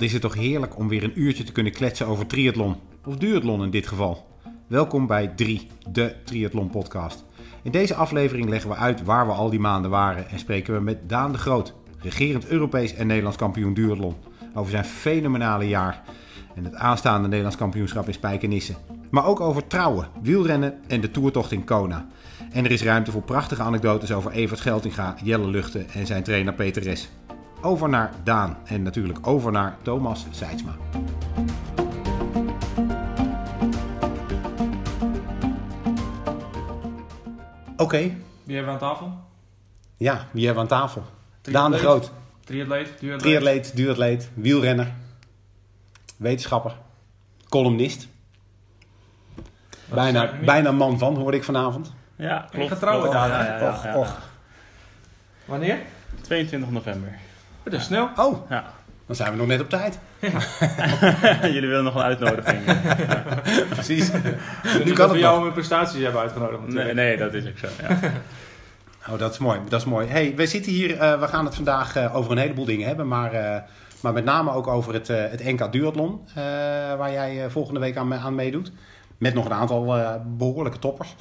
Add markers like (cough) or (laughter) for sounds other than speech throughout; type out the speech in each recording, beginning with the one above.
Is het toch heerlijk om weer een uurtje te kunnen kletsen over triathlon. Of duathlon in dit geval. Welkom bij 3, de Triathlon podcast. In deze aflevering leggen we uit waar we al die maanden waren en spreken we met Daan de Groot, regerend Europees en Nederlands kampioen duathlon, over zijn fenomenale jaar en het aanstaande Nederlands kampioenschap in Spijkenisse. Maar ook over trouwen, wielrennen en de toertocht in Kona. En er is ruimte voor prachtige anekdotes over Evert Scheltinga, Jelle Luchten en zijn trainer Peter Res. Over naar Daan en natuurlijk over naar Thomas Seidsma. Oké, Wie hebben we aan tafel? ja, wie hebben we aan tafel? Triatleet. Daan de Groot, Triatleet, duatleet, wielrenner, wetenschapper, columnist. Bijna, ik bijna man van, hoorde ik vanavond. Ja, klopt. ja, ja, och, ja. och. Wanneer? 22 november. Het is snel. Oh, Ja. dan zijn we nog net op tijd. (laughs) Jullie willen nog een uitnodiging? Precies. Nu kan het we jou met prestaties hebben uitgenodigd nee, nee, dat is ook zo. Ja. (laughs) Oh, dat is mooi. Dat is mooi. Hey, we zitten hier, eh, we gaan het vandaag eh, over een heleboel dingen hebben, maar, eh, maar met name ook over het, eh, het NK Duathlon, eh, waar jij eh, volgende week aan, aan meedoet. Met nog een aantal eh, behoorlijke toppers.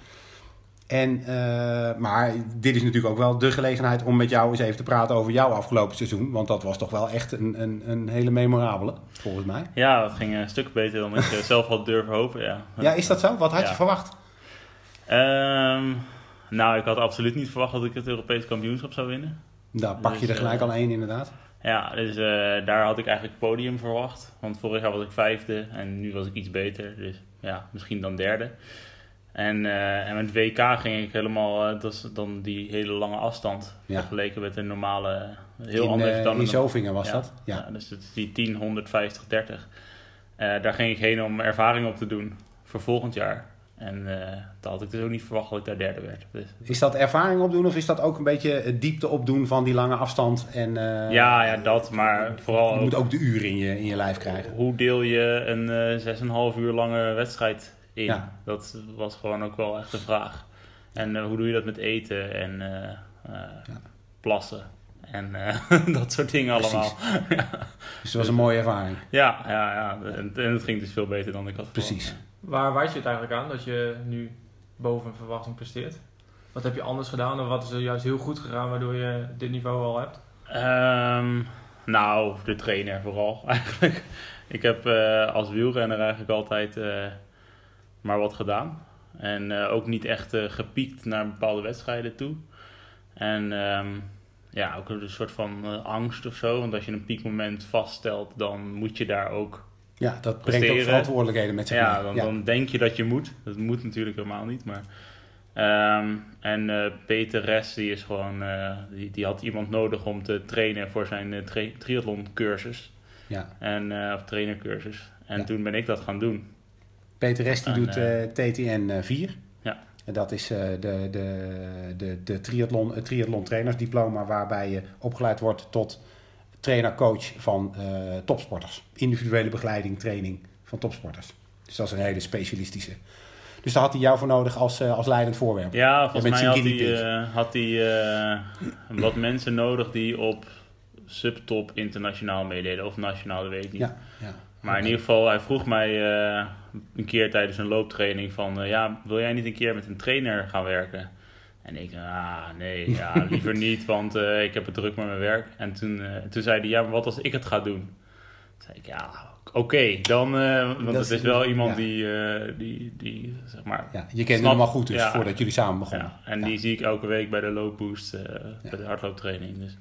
En, eh, maar dit is natuurlijk ook wel de gelegenheid om met jou eens even te praten over jouw afgelopen seizoen. Want dat was toch wel echt een, een, een hele memorabele, volgens mij. ja, dat ging een stuk beter dan ik eh, zelf had durven hopen. Ja, Ja, is dat zo? Wat had je verwacht? Ehm, nou, ik had absoluut niet verwacht dat ik het Europees kampioenschap zou winnen. Daar pak je Dus, er gelijk eh, al één inderdaad. Ja, dus daar had ik eigenlijk podium verwacht. Want vorig jaar was ik vijfde en nu was ik iets beter. Dus ja, misschien dan derde. En, eh, en met WK ging ik helemaal, eh, dat is dan die hele lange afstand. Ja. Vergeleken met een normale, heel in, anders eh, dan in Zovingen was ja, dat? Ja. dus het is die 10, 150, 30. Eh, daar ging ik heen om ervaring op te doen voor volgend jaar. En eh dat had ik dus ook niet verwacht dat ik daar derde werd. Dus, Is dat ervaring opdoen of is dat ook een beetje het diepte opdoen van die lange afstand? En, eh, ja, ja, dat. Maar vooral Je moet ook de uren in je, in je lijf krijgen. hoe deel je een eh 6,5 uur lange wedstrijd in? Ja. Dat was gewoon ook wel echt een vraag. En eh, hoe doe je dat met eten en eh, eh, Ja. plassen? En eh, (laughs) dat soort dingen Precies. allemaal. (laughs) Dus het was een mooie ervaring. Ja, ja, ja. En, en het ging dus veel beter dan ik had verwacht. Precies. ja. Waar wijs je het eigenlijk aan dat je nu boven verwachting presteert? Wat heb je anders gedaan of wat is er juist heel goed gegaan waardoor je dit niveau al hebt? Ehm, nou, de trainer vooral (laughs) eigenlijk. Ik heb eh, als wielrenner eigenlijk altijd eh, maar wat gedaan. En eh, ook niet echt eh, gepiekt naar bepaalde wedstrijden toe. En ehm, ja, ook een soort van eh, angst of zo. Want als je een piekmoment vaststelt, dan moet je daar ook... Ja, dat brengt ook verantwoordelijkheden met zich Ja, mee. dan, Ja. dan denk je dat je moet. Dat moet natuurlijk helemaal niet, maar... Ehm, en Peter Res, die is gewoon... die, die had iemand nodig om te trainen voor zijn uh, triathlon cursus. Ja. En, of trainercursus. En Ja. toen ben ik dat gaan doen. Peter Rest die doet eh, eh, TTN eh, 4. Ja. En dat is eh, de, de, de, de triathlon, het triathlon trainersdiploma waarbij je opgeleid wordt tot trainer-coach van eh, topsporters. Individuele begeleiding, training van topsporters. Dus dat is een hele specialistische. Dus daar had hij jou voor nodig als, eh, als leidend voorwerp. Ja, volgens mij had hij, eh, had hij eh, wat mensen nodig die op subtop internationaal meededen. Of nationaal, dat weet ik niet. Ja, ja. Maar in ieder geval, hij vroeg mij eh, een keer tijdens een looptraining van... eh, ja, wil jij niet een keer met een trainer gaan werken? En ik, ah nee, ja, (laughs) liever niet, want eh, ik heb het druk met mijn werk. En toen, eh, toen zei hij, ja, maar wat als ik het ga doen? Toen zei ik, ja, oké, dan... want Dat het is- is wel iemand ja. die, die, die, zeg maar... Ja, je Snap- hem al goed dus, ja. voordat jullie samen begonnen. Ja, en die zie ik elke week bij de loopboost, bij de hardlooptraining. Dus,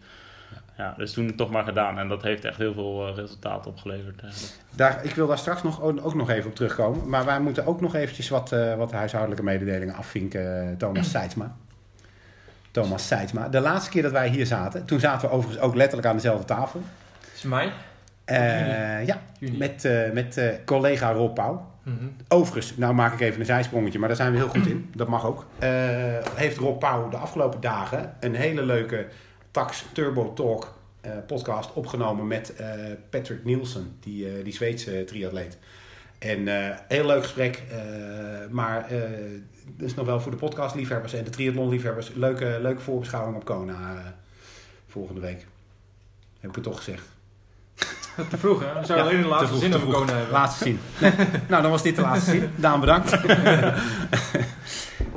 ja. dus toen toch maar gedaan. En dat heeft echt heel veel eh, resultaat opgeleverd. eigenlijk. Daar, ik wil daar straks nog, ook nog even op terugkomen. Maar wij moeten ook nog eventjes wat, eh, wat huishoudelijke mededelingen afvinken, eh, Thomas Seidsma. Thomas Seidsma. De laatste keer dat wij hier zaten, toen zaten we overigens ook letterlijk aan dezelfde tafel. Is. Eh, ja, Juni. met, eh, met eh, collega Rob Pauw. Mhm. Overigens, nou maak ik even een zijsprongetje, maar daar zijn we heel goed in. Dat mag ook. Eh, heeft Rob Pauw de afgelopen dagen een hele leuke Tax Turbo Talk eh, podcast opgenomen met eh, Patrick Nielsen, die, eh, die Zweedse triatleet. En heel leuk gesprek, maar dus nog wel voor de podcastliefhebbers en de triathlonliefhebbers. Leuke, leuke voorbeschouwing op Kona volgende week. Heb ik het toch gezegd? Te vroeg, hè? We zouden alleen de te laatste vroeg, zin vroeg. kunnen hebben. Laatste zin. Nee. (laughs) nou, dan was dit de laatste zin. Daan, bedankt. (laughs)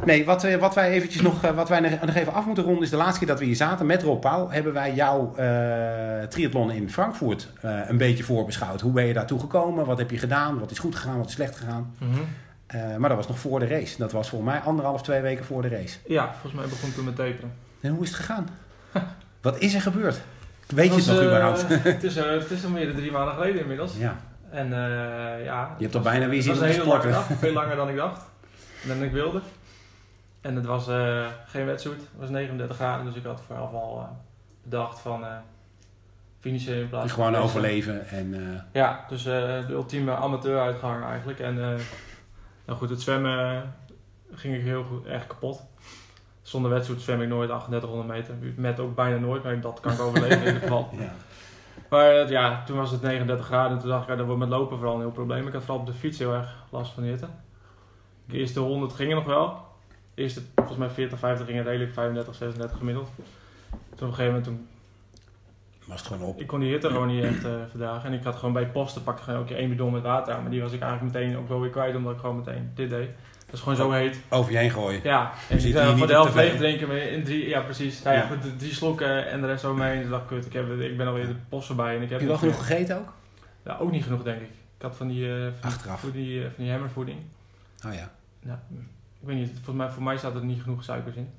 nee, wat, eh, wat wij eventjes nog, eh, wat wij nog even af moeten ronden is de laatste keer dat we hier zaten met Rob Pauw. Hebben wij jouw eh triathlon in Frankfurt een beetje voorbeschouwd. Hoe ben je daartoe gekomen? Wat heb je gedaan? Wat is goed gegaan? Wat is slecht gegaan? Mhm. Maar dat was nog voor de race. Dat was volgens mij anderhalf, twee weken voor de race. Ja, volgens mij begon toen met taperen. En hoe is het gegaan? (laughs) Wat is er gebeurd? Weet je Het nog überhaupt? (laughs) het, is, het is al meer dan drie maanden geleden inmiddels. ja. En ja... Je hebt al bijna weer lange sporten. dag, veel (laughs) langer dan ik dacht. Dan ik wilde. En het was eh, geen wetsuit, het was 39 graden, dus ik had vooraf al eh, bedacht van eh finishen in plaats Dus van gewoon overleven. En, Ja, dus de ultieme amateur uitgang eigenlijk. En nou goed, het zwemmen ging ik heel goed, echt kapot. Zonder wetsuit zwem ik nooit 3800 meter. Met ook bijna nooit, maar dat kan ik overleven in ieder geval. (laughs) ja. Maar ja, toen was het 39 graden en toen dacht ik, ja, dat wordt met lopen vooral een heel probleem. Ik had vooral op de fiets heel erg last van de hitte. De eerste 100 gingen nog wel. Eerste, volgens mij 40, 50 gingen redelijk, 35, 36 gemiddeld. Toen op een gegeven moment, toen, Was het gewoon op. ik kon die hitte gewoon niet echt eh, verdragen. En ik had gewoon bij posten, pakte gewoon ook één bidon met water aan. Maar die was ik eigenlijk meteen ook wel weer kwijt, omdat ik gewoon meteen dit deed. Dat is gewoon zo heet. Over je heen gooien. Ja, en ik hier uh, voor de helft leeg drinken we in drie, ja precies. Nou ja, Ja. goed, de drie slokken en de rest zo mee. En ik dacht, kut, ik, heb, ik ben alweer de post voorbij. En ik heb Heb je wel genoeg gegeten ook? Ja, ook niet genoeg, denk ik. Ik had van die, eh, van, Achteraf. van die, eh, van die hammervoeding. Oh ja. Ja, ik weet niet, volgens mij, voor mij staat er niet genoeg suikers in.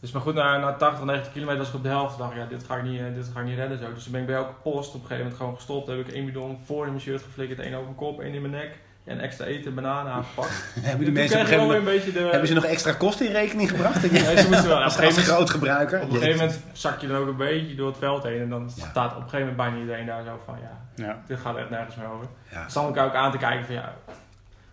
Dus maar goed, na, na 80, 90 kilometer was ik op de helft. dacht ik, ja, dit ga ik niet, eh, dit ga ik niet redden zo. Dus toen ben ik bij elke post op een gegeven moment gewoon gestopt. Heb ik één bidon voor in mijn shirt geflikkerd, één over mijn kop, één in mijn nek. En extra eten, bananen aangepakt. (laughs) Hebben die mensen op een een beetje de... Hebben ze nog extra kosten in rekening gebracht? (laughs) Ja, ze moesten wel. Als, als groot gebruiker? op een gegeven moment zak je dan ook een beetje door het veld heen. En dan Ja. staat op een gegeven moment bijna iedereen daar zo van, ja, Ja. dit gaat echt nergens meer over. Ja. Stond ik ook aan te kijken van, ja...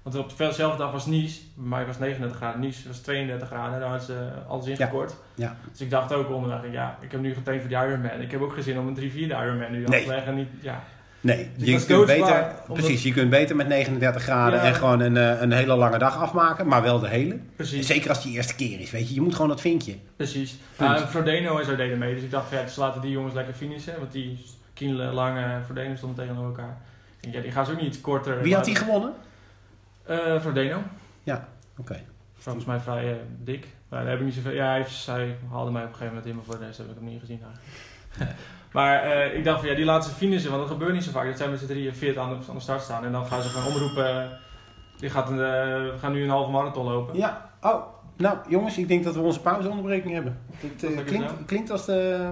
Want op dezelfde dag was Nice, bij mij was 39 graden, Nice was 32 graden, daar hadden ze alles ingekort. Ja. Dus ik dacht ook onderweg, ja, ik heb nu getraind voor de Ironman. Ik heb ook geen zin om een 3-4 Ironman nu af te leggen. en Niet, ja. Nee, Dus je kunt beter, omdat- precies, je kunt beter met 39 graden Ja. en gewoon een, eh, een hele lange dag afmaken, maar wel de hele. Precies, Zeker als het je eerste keer is, weet je. Je moet gewoon dat vinkje. precies. Uh, Frodeno en zo deden mee, dus ik dacht, ja, dus laten die jongens lekker finishen. Want die Kienle, Lange en Frodeno stonden tegenover elkaar. Ik denk, ja, die gaan ze ook niet korter. Wie had die gewonnen? Eh Frodeno. Oké. Volgens mij vrij eh, dik. Maar daar heb ik niet zoveel. Ja, hij, haalde mij op een gegeven moment in, maar voor de rest heb ik hem niet gezien eigenlijk. (laughs) maar eh, ik dacht van ja, die laten ze finishen, want dat gebeurt niet zo vaak. Dat zijn met z'n drieën, veert aan de, aan de start staan. En dan gaan ze gewoon omroepen. die gaat een, we gaan nu een halve marathon lopen. Ja, oh. Nou, jongens, ik denk dat we onze pauzeonderbreking hebben. Het klinkt, klinkt als de,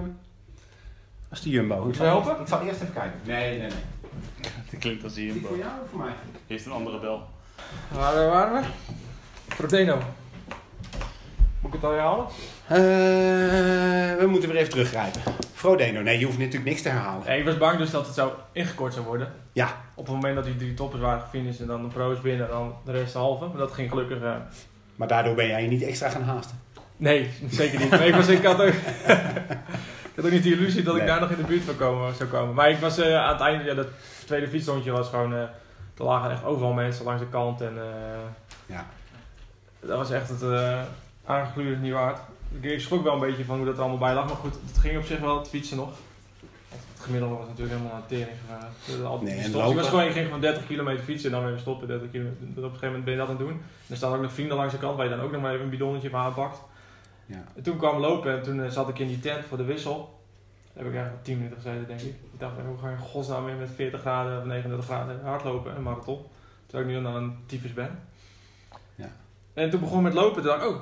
als de Jumbo. Moet je helpen? Ik zal eerst even kijken. Nee, nee, nee. (laughs) Dat klinkt als Is die hier. voor jou of voor mij? Heeft een andere bel. Waar eh, waren we? Frodeno. Moet ik het al herhalen? Eh, we moeten weer even teruggrijpen. Frodeno, nee, je hoeft natuurlijk niks te herhalen. Nee, ik was bang dus dat het zo ingekort zou worden. Ja. Op het moment dat die drie toppers waren gefinished en dan de pro's binnen en dan de rest de halve. Maar dat ging gelukkig... eh, Maar daardoor ben jij je niet extra gaan haasten. Nee, zeker niet. Nee, ik, was, ik, had ook, ik had ook niet de illusie dat ik Nee. daar nog in de buurt van komen, zou komen. Maar ik was aan het einde, ja, dat tweede fietsrondje was gewoon, er lagen echt overal mensen langs de kant. En eh, Ja. dat was echt het uh, aangegluurde niet waard. Ik, schrok wel een beetje van hoe dat er allemaal bij lag. Maar goed, het ging op zich wel, het fietsen nog. Het gemiddelde was natuurlijk helemaal naar tering gegaan. De- al- Nee, en ik was gewoon, ging gewoon 30 kilometer fietsen en dan weer stoppen 30 kilometer. Op een gegeven moment ben je dat aan het doen. En er staan ook nog vrienden langs de kant waar je dan ook nog maar even een bidonnetje van aanpakt. Ja. En toen kwam lopen en toen eh, zat ik in die tent voor de wissel. Heb ik eigenlijk 10 minuten gezeten, denk ik. Ik dacht, hoe ga je godsnaam weer met 40 graden of 39 graden hardlopen, een marathon. Terwijl ik nu dan een tyfus ben. Ja. En toen begon ik met lopen, toen dacht ik, oh,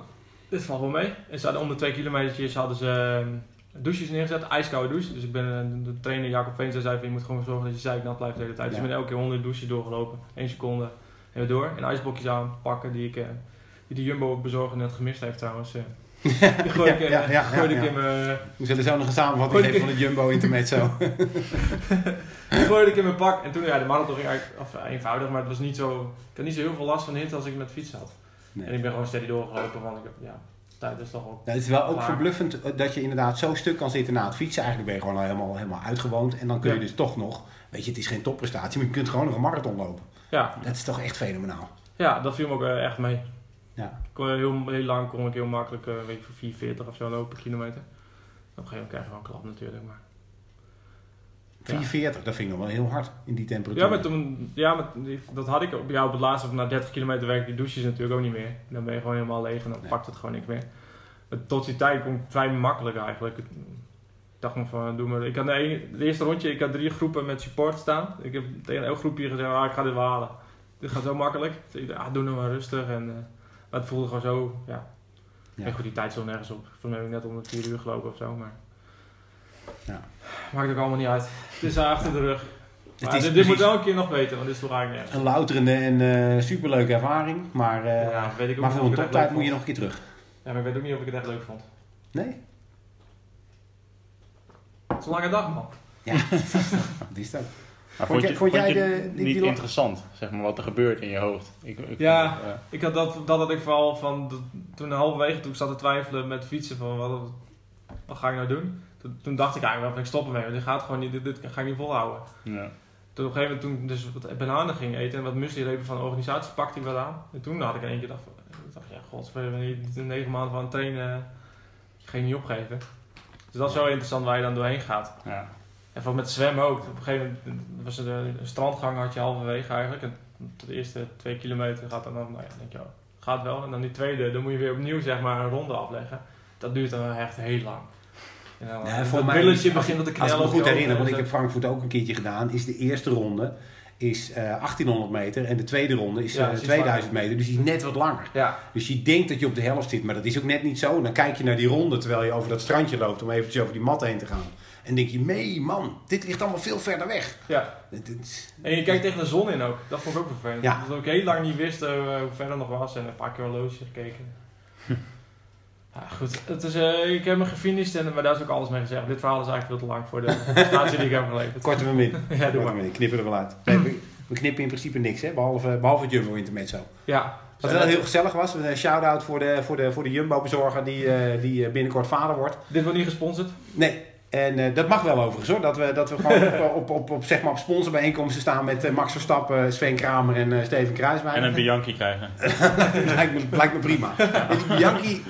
dit valt wel mee. En ze hadden om de twee kilometertjes hadden ze eh, douches neergezet, ijskoude douche. Dus ik ben, eh, de trainer Jacob Veens zei van, je moet gewoon zorgen dat je zeiknat blijft de hele tijd. Dus ik ben elke keer 100 douches doorgelopen, 1 seconde en weer door. En ijsblokjes aanpakken die ik... eh, die de Jumbo bezorger net gemist heeft trouwens. Eh. Gooi ik, eh, Ja, gooi ik in mijn We zullen zo nog een samenvatting Gooi geven van het Jumbo Intermezzo. (laughs) Gooide ik in mijn pak. En toen, ja, de marathon ging eigenlijk eh, eenvoudig, maar het was niet zo... Ik had niet zo heel veel last van hitte als ik met fiets had. En ik ben gewoon steady doorgelopen, want ik heb, ja, tijd is toch ook... Nou, het is wel ook Klaar. verbluffend eh, dat je inderdaad zo stuk kan zitten na het fietsen. Eigenlijk ben je gewoon al helemaal, helemaal uitgewoond. En dan kun je dus toch nog, weet je, het is geen topprestatie, maar je kunt gewoon nog een marathon lopen. Ja, Dat is toch echt fenomenaal. ja, dat viel me ook eh, echt mee. Ja. Ik kon heel, heel lang kon ik heel makkelijk, eh weet ik, voor 4,40 of zo lopen kilometer. Op een gegeven moment krijg je wel een klap natuurlijk, maar... 440, dat vind ik nog wel heel hard in die temperatuur. Ja, maar toen, ja, maar dat had ik op, ja, op het laatste, na 30 kilometer werk, die douches natuurlijk ook niet meer. Dan ben je gewoon helemaal leeg en dan Nee. pakt het gewoon niks meer. Maar tot die tijd kon ik vrij makkelijk eigenlijk. Ik dacht nog van, doe maar. Ik had de, ene- de eerste rondje, ik had drie groepen met support staan. Ik heb tegen elk groepje gezegd, ah, ik ga dit wel halen. Dit gaat zo makkelijk. Dus ik dacht, ah, doe nou maar rustig. En, eh, maar het voelde gewoon zo, ja. Ja. En goed, die tijd zo nergens op. Voor mij heb ik net onder 4 uur gelopen of zo, maar... Ja. Maakt ook allemaal niet uit. Het is achter de rug. Maar dit, dit moet wel een keer nog beter, want dit is toch eigenlijk nergens. Een louterende en eh, superleuke ervaring, maar, eh, Ja, weet ik ook maar voor een toptijd moet je nog een keer terug. Ja, maar ik weet ook niet of ik het echt leuk vond. Nee? Het is een lange dag, man. Ja, (laughs) die is dat. Maar Vond jij- vond jij je de- die- niet die- interessant, zeg maar, wat er gebeurt in je hoofd? Ik, ik, Ja. eh, Ik had dat, dat had ik vooral van, de- toen halverwege, toen ik zat te twijfelen met fietsen van wat, wat ga ik nou doen? Toen, toen dacht ik eigenlijk wel van ik stop ermee, want dit gaat gewoon niet, dit, dit ga ik niet volhouden. ja. Toen op een gegeven moment toen ik dus wat bananen ging eten en wat muesli-repen van de organisatie pakte ik wat aan. En toen had ik in één keer dacht, dacht ja god, we negen maanden van het trainen, ik ga je niet opgeven. Dus dat is wel interessant waar je dan doorheen gaat. Ja. En van met zwemmen ook. Op een gegeven moment was er een strandgang had je halverwege eigenlijk. En de eerste twee kilometer gaat dan, nou ja, denk je, oh, gaat wel. En dan die tweede, dan moet je weer opnieuw zeg maar een ronde afleggen. Dat duurt dan echt heel lang. En dan, Ja, voor mij- billetje begint op de Als ik me goed herinner, want ik en heb Frankfurt ook een keertje gedaan, is de eerste ronde is eh 1800 meter en de tweede ronde is Ja, eh, is iets 2000 meter, dus die is net wat langer. Ja, Dus je denkt dat je op de helft zit, maar dat is ook net niet zo. Dan kijk je naar die ronde terwijl je over dat strandje loopt om eventjes over die mat heen te gaan. En denk je, nee man, dit ligt allemaal veel verder weg. ja. En je kijkt tegen de zon in ook. Dat vond ik ook vervelend. Ja. Dat ik heel lang niet wist eh, hoe ver het nog was. En een paar keer horloge gekeken. Ja, goed. Het is, eh, ik heb me gefinished, en, maar daar is ook alles mee gezegd. Dit verhaal is eigenlijk veel te lang voor de (laughs) prestatie die ik heb geleverd. Korten we hem in. (laughs) Ja, doe maar. hem in. Ik knip er wel uit. Nee, we, we knippen in principe niks, hè, behalve, behalve het Jumbo Intermezzo. Ja. Wat wel heel gezellig was, een shout-out voor de, voor de, voor de Jumbo-bezorger die, eh, die eh, binnenkort vader wordt. Dit wordt niet gesponsord. Nee, en eh, dat mag wel overigens hoor. Dat we, dat we gewoon (laughs) op, op, op, op, zeg maar op sponsorbijeenkomsten staan met eh, Max Verstappen, Sven Kramer en eh, Steven Kruiswijk. En een Bianchi krijgen. (laughs) lijkt, me, lijkt me prima. Bianchi...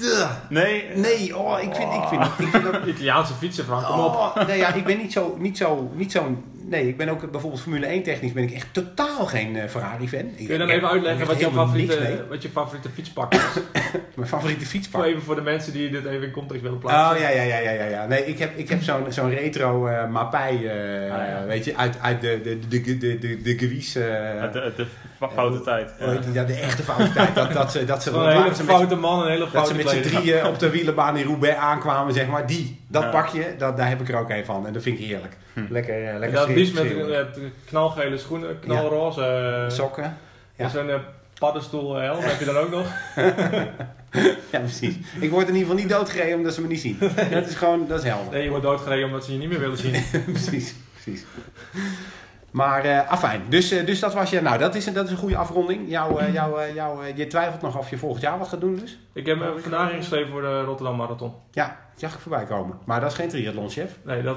duh, Nee, Nee, oh, ik vind, ik vind, ik vind dat... Italiaanse fietsen, Frank. Kom op. Oh, nee, ja, ik ben niet zo, niet zo, niet zo... Nee, ik ben ook bijvoorbeeld Formule 1 technisch ben ik echt totaal geen eh, Ferrari-fan. Kun je dan even uitleggen wat favoriete, wat je favoriete fietspak is? (laughs) Mijn favoriete Voor fietspak. even voor de mensen die dit even in context willen plaatsen. Oh ja, ja, ja, ja, ja, ja. Nee, ik heb, ik heb zo'n zo'n retro eh Mapai, eh, Ah, ja. weet je, uit, uit de, de, de, de, de, de, de Gewies, de, de foute tijd. ja, de echte foute (laughs) tijd. Dat, dat ze, dat ze, dat een hele met, foute man, een hele dat foute ze met z'n drieën op de wielenbaan in Roubaix aankwamen, zeg maar. Die, dat pakje, dat, daar heb ik er ook een van. En dat vind ik heerlijk. Hm. Lekker, En lekker dat liefst met eh, knalgele schoenen, knalroze. eh, Sokken. ja. En zo'n paddenstoel helm heb je dan ook nog. (laughs) Ja, precies. Ik word in ieder geval niet doodgereden omdat ze me niet zien. (laughs) Dat is gewoon, dat is helder. Nee, je wordt doodgereden omdat ze je niet meer willen zien. precies, precies. Maar, eh afijn. Dus, eh, dus dat was je. Nou, dat is, een- dat is een goede afronding. Eh, jouw, eh, je twijfelt nog of je volgend jaar wat gaat doen, dus? Ik heb me vandaag ingeschreven voor de Rotterdam Marathon. Ja, zag ik voorbij komen. Maar dat is geen triathlonchef. Nee, dat,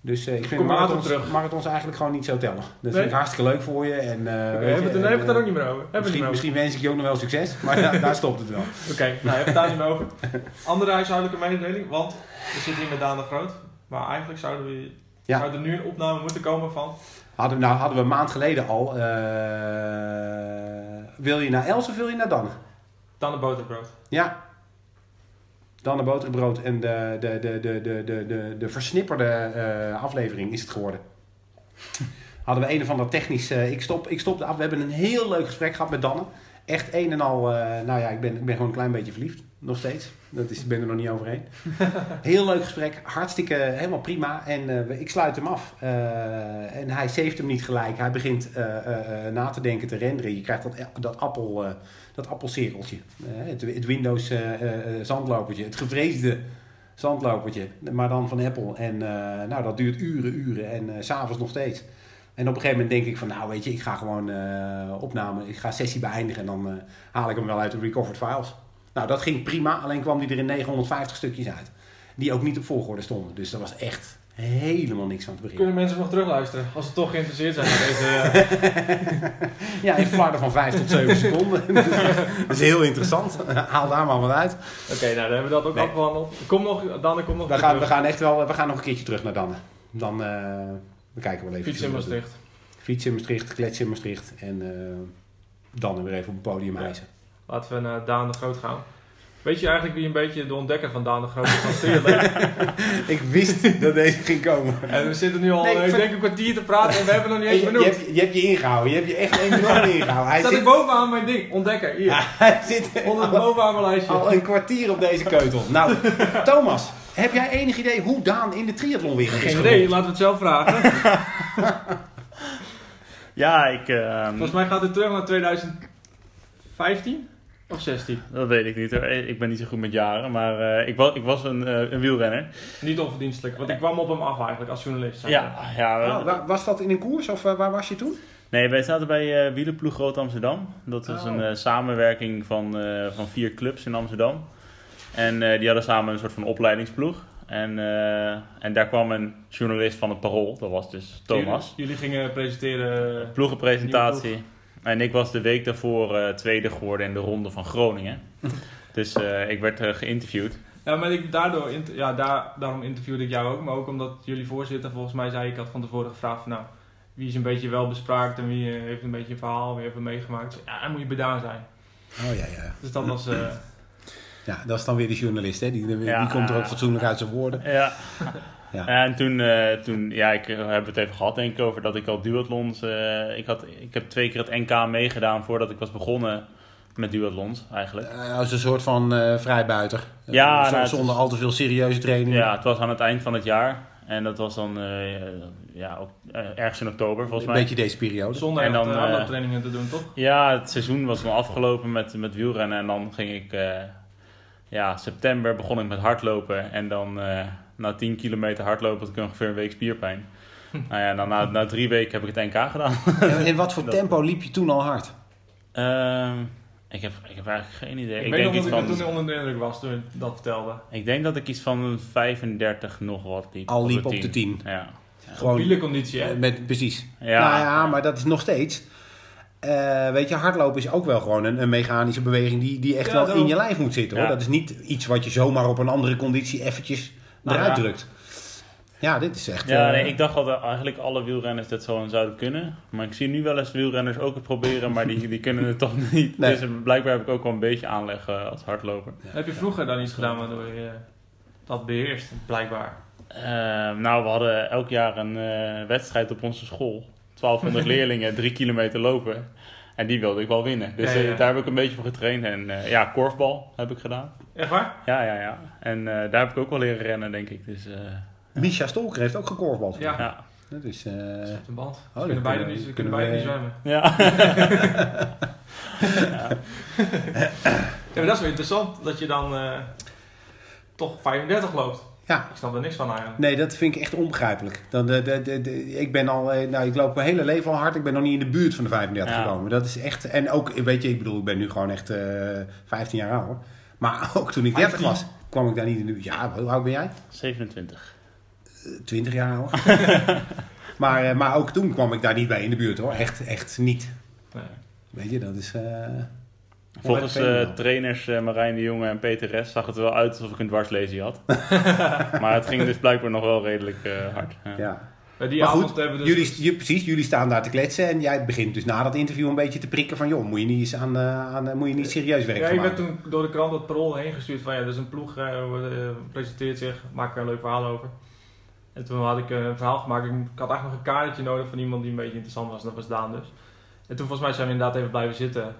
Dus eh, ik vind marathons, terug. marathons eigenlijk gewoon niet zo tellen. Dat Nee? vind ik hartstikke leuk voor je. En, oké, weet je, hebben we het er- en, het ook niet meer over. Misschien, niet meer misschien wens ik je ook nog wel succes, (laughs) maar daar, daar stopt het wel. Oké, nou hebben we het daar niet meer over. Andere huishoudelijke mededeling, want we zitten hier met Daan de Groot. Maar eigenlijk zouden we Ja. zou er nu een opname moeten komen van... Hadden, nou, hadden we een maand geleden al. eh, wil je naar Els of wil je naar Dan? Dan de boterbrood. Ja. Dan de boterbrood en de, de, de, de, de, de, de, de versnipperde eh, aflevering is het geworden. (laughs) Hadden we een of ander technisch... eh, ik, stop, ik stop de af. We hebben een heel leuk gesprek gehad met Danne. Echt een en al... nou ja, ik ben, ik ben gewoon een klein beetje verliefd. Nog steeds. Dat is, ik ben er nog niet overheen. (laughs) Heel leuk gesprek. Hartstikke helemaal prima. En eh, ik sluit hem af. Eh, en hij saved hem niet gelijk. Hij begint eh, na te denken, te renderen. Je krijgt dat, dat, appel, dat appelcirkeltje. Het, het Windows zandlopertje. Het gevreesde zandlopertje. Maar dan van Apple. En nou, dat duurt uren, uren. En s s'avonds nog steeds. En op een gegeven moment denk ik van, nou weet je, ik ga gewoon opname, ik ga sessie beëindigen en dan haal ik hem wel uit de recovered files. Nou, dat ging prima, alleen kwam die er in 950 stukjes uit. Die ook niet op volgorde stonden. Dus daar was echt helemaal niks van te beginnen. Kunnen mensen nog terugluisteren als ze toch geïnteresseerd zijn in deze... eh, (laughs) Ja, in flarden van 5 tot 7 seconden. (laughs) dat is heel interessant. Haal daar maar wat uit. Oké, nou dan hebben we dat ook Nee. afgehandeld. Kom nog, Dan, kom nog We gaan, we gaan echt wel, we gaan nog een keertje terug naar Danne. dan uh, we kijken we wel even. Fietsen in Maastricht. Fietsen in Maastricht, kletsen in Maastricht en uh, dan weer even op het podium hijsen. Laten we naar Daan de Groot gaan. Weet je eigenlijk wie een beetje de ontdekker van Daan de Groot is (laughs) Ik wist dat deze ging komen. En we zitten nu al nee, ik denk een kwartier te praten en we hebben nog niet eens benoemd. Je, hebt, je hebt je ingehouden, je hebt je echt enorm ingehouden. Hij Staat zit... ik bovenaan mijn ding, ontdekker, hier. Ja, hij zit onder bovenaan mijn lijstje. Al een kwartier op deze keutel. Nou, Thomas, heb jij enig idee hoe Daan in de triathlon weer is Geen idee, laten we het zelf vragen. (laughs) ja, ik... Uh, Volgens mij gaat het terug naar 2015. Of 16? Dat weet ik niet hoor. Ik ben niet zo goed met jaren, maar uh, ik, was, ik was een, uh, een wielrenner. Niet onverdienstelijk, want ik kwam op hem af eigenlijk als journalist. Ja, ja. Oh, was dat in een koers of uh, waar was je toen? Nee, wij zaten bij Wielenploeg Groot Amsterdam. Dat is oh. een samenwerking van, van vier clubs in Amsterdam. En die hadden samen een soort van opleidingsploeg. En, en daar kwam een journalist van het Parool, dat was dus Thomas. Jullie, jullie gingen presenteren... Ploegenpresentatie. En ik was de week daarvoor uh, tweede geworden in de ronde van Groningen. (laughs) dus uh, ik werd uh, geïnterviewd. Ja, maar ik, daardoor, ja, daar, daarom interviewde ik jou ook. Maar ook omdat jullie voorzitter volgens mij zei, ik had van tevoren gevraagd van nou, wie is een beetje wel bespraakt en wie heeft een beetje een verhaal, wie heeft er meegemaakt. Ja, dan moet je bedaan zijn. Oh ja, ja. Dus dat was... ja, dat is dan weer de journalist, hè? Die, die komt er ook fatsoenlijk uit zijn woorden. Ja. (laughs) Ja. En toen, uh, toen, ja, ik heb het even gehad denk ik over dat ik al duathlons, uh, ik, had, ik heb twee keer het NK meegedaan voordat ik was begonnen met duathlons eigenlijk. Uh, als een soort van vrijbuiter. Ja, nou, zonder al te veel serieuze training. Ja, het was aan het eind van het jaar. En dat was dan ja, ook, ergens in oktober volgens mij. Een beetje deze periode. Zonder en dan, trainingen te doen, toch? Ja, het seizoen was dan afgelopen met, met wielrennen. En dan ging ik, ja, september begon ik met hardlopen. En dan na 10 kilometer hardlopen had ik ongeveer een week spierpijn. nou ja, dan na, na drie weken heb ik het NK gedaan. en in wat voor (laughs) tempo liep je toen al hard? Uh, ik, heb, ik heb eigenlijk geen idee. Ik, ik denk iets van, toen onder de indruk was toen je dat vertelde. Ik denk dat ik iets van 35 nog wat liep. Al liep op de 10. Ja. Gewoon wielenconditie, hè? Met, precies. Ja. Nou ja, maar dat is nog steeds... Uh, weet je, hardlopen is ook wel gewoon een, een mechanische beweging die, die echt wel in je lijf moet zitten. Hoor. Ja. Dat is niet iets wat je zomaar op een andere conditie eventjes nou eruit ja. drukt. Ja, dit is echt... Ja, nee, ik dacht dat eigenlijk alle wielrenners dat zo zouden kunnen. Maar ik zie nu wel eens wielrenners ook het proberen, maar die, die kunnen het toch niet. Nee. Dus blijkbaar heb ik ook wel een beetje aanleg uh, als hardloper. Ja. Heb je vroeger dan iets gedaan waardoor je dat beheerst, blijkbaar? Uh, nou, we hadden elk jaar een uh, wedstrijd op onze school. 1200 (laughs) leerlingen, drie kilometer lopen. En die wilde ik wel winnen. Dus ja, ja. daar heb ik een beetje voor getraind. En ja, korfbal heb ik gedaan. Echt waar? Ja, ja, ja. En uh, daar heb ik ook wel leren rennen, denk ik. Dus, uh, Misha Stolker heeft ook gekorfbald. Ja. ja. Dat is... Uh... een band. Oh, ze kunnen beide niet, ze kunnen beide niet zwemmen. Ja. (laughs) ja. ja. maar dat is wel interessant dat je dan toch 35 loopt. Ja. Ik snap er niks van eigenlijk. Nee, dat vind ik echt onbegrijpelijk. Dan de, de, de, de, ik ben al, nou, ik loop mijn hele leven al hard. Ik ben nog niet in de buurt van de 35 ja. gekomen. Dat is echt, en ook, weet je, ik bedoel, ik ben nu gewoon echt uh, 15 jaar oud. Maar (laughs) ook toen ik 30 was, kwam ik daar niet in de buurt. Ja, hoe oud ben jij? 27. Uh, 20 jaar oud. (laughs) maar, uh, maar ook toen kwam ik daar niet bij in de buurt hoor. Echt, echt niet. Nee. Weet je, dat is... Volgens uh, trainers uh, Marijn de Jonge en Peter Rest zag het er wel uit alsof ik een dwarslesie had. (laughs) maar het ging dus blijkbaar nog wel redelijk uh, hard. Ja. ja. die maar goed, hebben dus jullie, je, precies, jullie staan daar te kletsen en jij begint dus na dat interview een beetje te prikken van joh, moet je niet, eens aan, aan, moet je niet serieus werken Ja, je werd toen door de krant het parool heen gestuurd van ja, er is een ploeg, presenteert zich, maak er een leuk verhaal over. En toen had ik een verhaal gemaakt, ik had eigenlijk nog een kaartje nodig van iemand die een beetje interessant was en dat was Daan dus. En toen volgens mij zijn we inderdaad even blijven zitten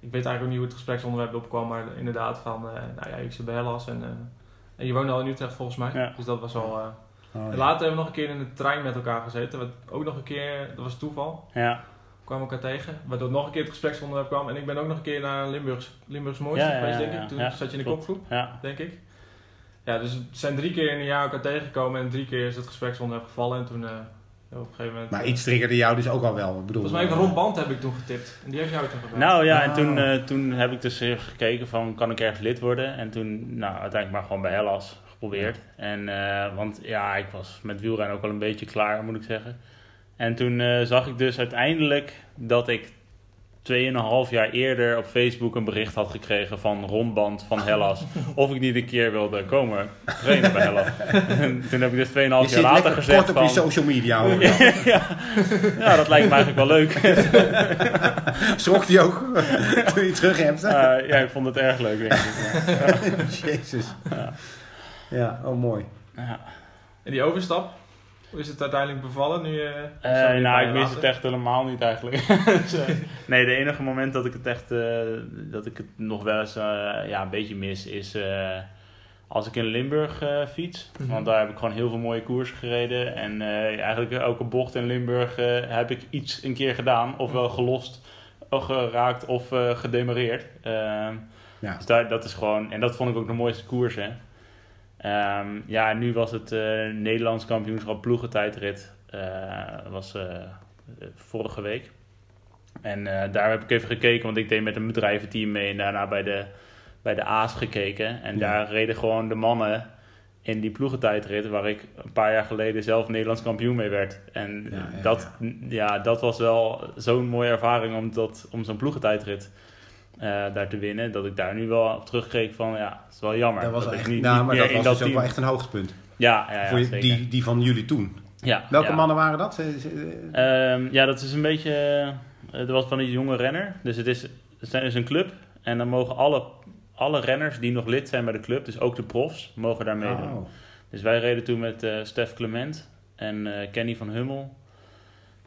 ik weet eigenlijk ook niet hoe het gespreksonderwerp opkwam, maar inderdaad van, uh, nou ja, ik zit bij Hellas en, uh, en je woont al in Utrecht volgens mij. Ja. Dus dat was wel... Uh, oh, ja. Later hebben we nog een keer in de trein met elkaar gezeten. Wat ook nog een keer, dat was toeval. Ja. Kwamen elkaar tegen. Waardoor nog een keer het gespreksonderwerp kwam. En ik ben ook nog een keer naar Limburgs, Limburgs Mooiste ja, geweest, denk ik. Toen zat je in de kopgroep, denk ik. Ja, dus het zijn drie keer in een jaar elkaar tegengekomen. En drie keer is het gespreksonderwerp gevallen. En toen op een gegeven moment. Maar iets triggerde jou dus ook al wel. Ik bedoel, Volgens mij heeft Rob Band heb ik toen getipt. En die heeft jou toen gebeld. Nou ja, en toen, uh, toen heb ik dus gekeken van kan ik ergens lid worden. En toen nou, uiteindelijk maar gewoon bij Hellas geprobeerd. En, uh, want ja, ik was met wielrennen ook al een beetje klaar, moet ik zeggen. En toen uh, zag ik dus uiteindelijk dat ik 2,5 jaar eerder op Facebook een bericht had gekregen van Rondband van Hellas. (laughs) of ik niet een keer wilde komen trainen bij Hellas. (laughs) En toen heb ik dus 2,5 Je jaar zit later gezegd kort op je van... social media hoor. (laughs) ja, ja, dat lijkt me eigenlijk wel leuk. Schrok die ook toen je terug hebt? Eh, ja, ik vond het erg leuk, denk ik. Jezus. Ja. Ja, oh mooi. Ja. En die overstap, hoe is het uiteindelijk bevallen nu? Eh, weer nou, bij ik later? het echt helemaal niet eigenlijk. (laughs) Dus, eh, (laughs) nee, de enige moment dat ik het echt, eh, dat ik het nog wel eens ja, een beetje mis, is eh, als ik in Limburg eh, fiets. Mhm. Want daar heb ik gewoon heel veel mooie koersen gereden. En eh, eigenlijk elke bocht in Limburg heb ik iets een keer gedaan. Ofwel gelost, of geraakt of eh, gedemareerd. Ehm, Ja. dus daar, dat is gewoon, en dat vond ik ook de mooiste koersen. Ehm, ja, nu was het eh, Nederlands kampioenschap ploegentijdrit. eh was eh, vorige week. En daar heb ik even gekeken, want ik deed met een bedrijventeam mee en daarna bij de, bij de A's gekeken. En Ja. daar reden gewoon de mannen in die ploegentijdrit, waar ik een paar jaar geleden zelf Nederlands kampioen mee werd. En Ja, ja, dat, ja. dat was wel zo'n mooie ervaring om, dat, om zo'n ploegentijdrit daar te winnen. Dat ik daar nu wel op terugkeek van, ja, het is wel jammer. Dat was echt, niet, nou, niet maar dat was dat dus ook wel echt een hoogtepunt. Ja, ja, ja Voor je- die, die van jullie toen. ja, Welke ja. mannen waren dat? Eh, eh, Ehm, ja, dat is een beetje. eh, er was van een jonge renner. Dus het is, het is een club. En dan mogen alle, alle renners die nog lid zijn bij de club, dus ook de profs, mogen daar meedoen. oh. Dus wij reden toen met eh Stef Clement en eh, Kenny van Hummel.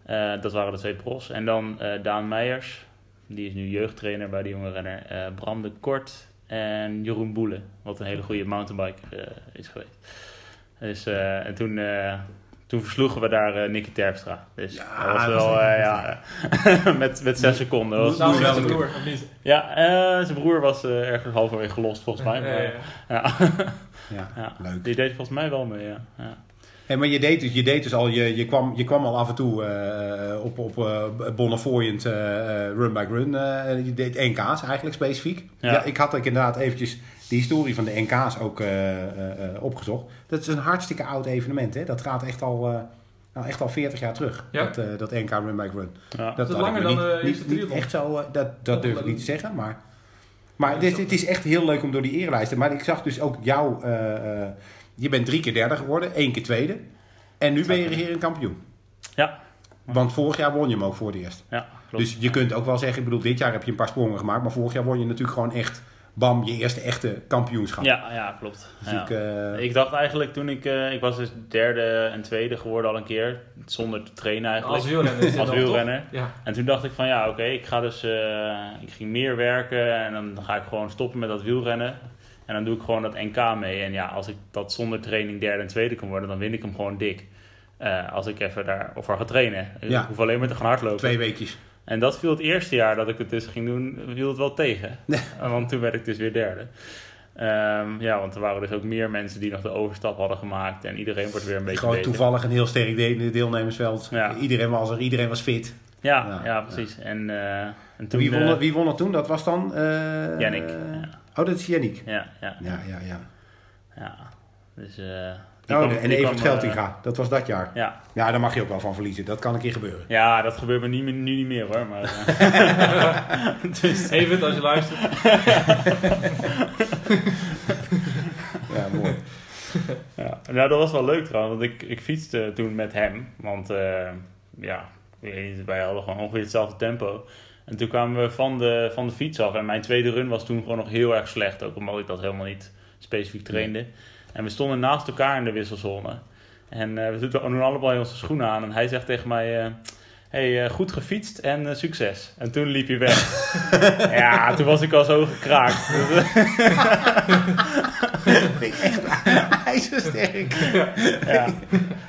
Eh, dat waren de twee profs. En dan eh, Daan Meijers, die is nu jeugdtrainer bij de jonge renner. eh, Bram de Kort en Jeroen Boelen, wat een hele goede mountainbiker eh, is geweest. Dus, eh, en toen, eh, toen versloegen we daar eh, Nicky Terpstra. Dus Ja, dat was dat wel, eh, ja, (laughs) met, met zes seconden. Was- wel zijn broer, of niet? ja, eh, zijn broer was eh, ergens halverwege gelost volgens mij. Ja, Maar, ja, ja. (laughs) Ja, Ja. leuk. Die deed volgens mij wel mee, ja. Hey, maar je deed dus, je deed dus al, je, je, kwam, je kwam al af en toe eh, op, op uh, Bonnefoyend eh, eh, run by run. eh, je deed NK's eigenlijk specifiek. Ja. Ja. ik had ook inderdaad eventjes de historie van de NK's ook eh, eh, eh, opgezocht. Dat is een hartstikke oud evenement. Hè? Dat gaat echt al, eh, nou, echt al 40 jaar terug. Ja. Dat, eh, dat NK run by run. ja. Dat ik langer dan niet, de niet, echt zo, eh, dat, dat durf ik niet te zeggen. Maar, maar het, is, het is echt heel leuk om door die erelijsten. Maar ik zag dus ook jou, eh, eh, je bent drie keer derde geworden, één keer tweede. En nu ben je regerend kampioen. Ja. Want vorig jaar won je hem ook voor het eerst. Ja, klopt. Dus je kunt ook wel zeggen, ik bedoel, dit jaar heb je een paar sprongen gemaakt. Maar vorig jaar won je natuurlijk gewoon echt, bam, je eerste echte kampioenschap. ja, ja, klopt. Dus Ja. ik, eh, Ik dacht eigenlijk toen ik... eh, ik was dus derde en tweede geworden al een keer. Zonder te trainen eigenlijk. Als wielrenner (laughs) Als wielrenner. Ja. En toen dacht ik van ja, oké, ik ga dus... eh, ik ging meer werken en dan ga ik gewoon stoppen met dat wielrennen. En dan doe ik gewoon dat NK mee. En ja, als ik dat zonder training derde en tweede kan worden, dan win ik hem gewoon dik. Eh, als ik even daarvoor ga trainen. Ja. Ik hoef alleen maar te gaan hardlopen. twee weekjes. En dat viel het eerste jaar dat ik het dus ging doen, viel het wel tegen. (laughs) Want toen werd ik dus weer derde. Ehm, ja, want er waren dus ook meer mensen die nog de overstap hadden gemaakt. En iedereen wordt weer een beetje Gewoon beter. toevallig een heel sterk de- deelnemersveld. Ja. Iedereen was er, iedereen was fit. Ja, Ja, ja, precies. En, eh, en toen... wie, won, eh, er- wie won er toen? Dat was dan... eh, Yannick. eh, Ja, Oh, dat is Yannick. ja, ja. Ja, ja, ja. ja. Dus, eh, die Oh, kwam- en die Evert Geltinga, dat was dat jaar. ja. Ja, daar mag je ook wel van verliezen. Dat kan een keer gebeuren. ja, dat gebeurt me niet, meer- nu niet meer hoor. Maar, eh, (laughs) dus, Even als je luistert. (laughs) Ja, mooi. Ja, nou dat was wel leuk trouwens, want ik, ik fietste toen met hem. Want eh, ja, wij hadden gewoon ongeveer hetzelfde tempo. En toen kwamen we van de, van de fiets af. En mijn tweede run was toen gewoon nog heel erg slecht. Ook omdat ik dat helemaal niet specifiek trainde. En we stonden naast elkaar in de wisselzone. En eh, we doen allebei onze schoenen aan. En hij zegt tegen mij... eh, hey, eh, goed gefietst en succes. En toen liep hij weg. (laughs) ja, toen was ik al zo gekraakt. (laughs) (laughs) (laughs) Hij is zo sterk. ja.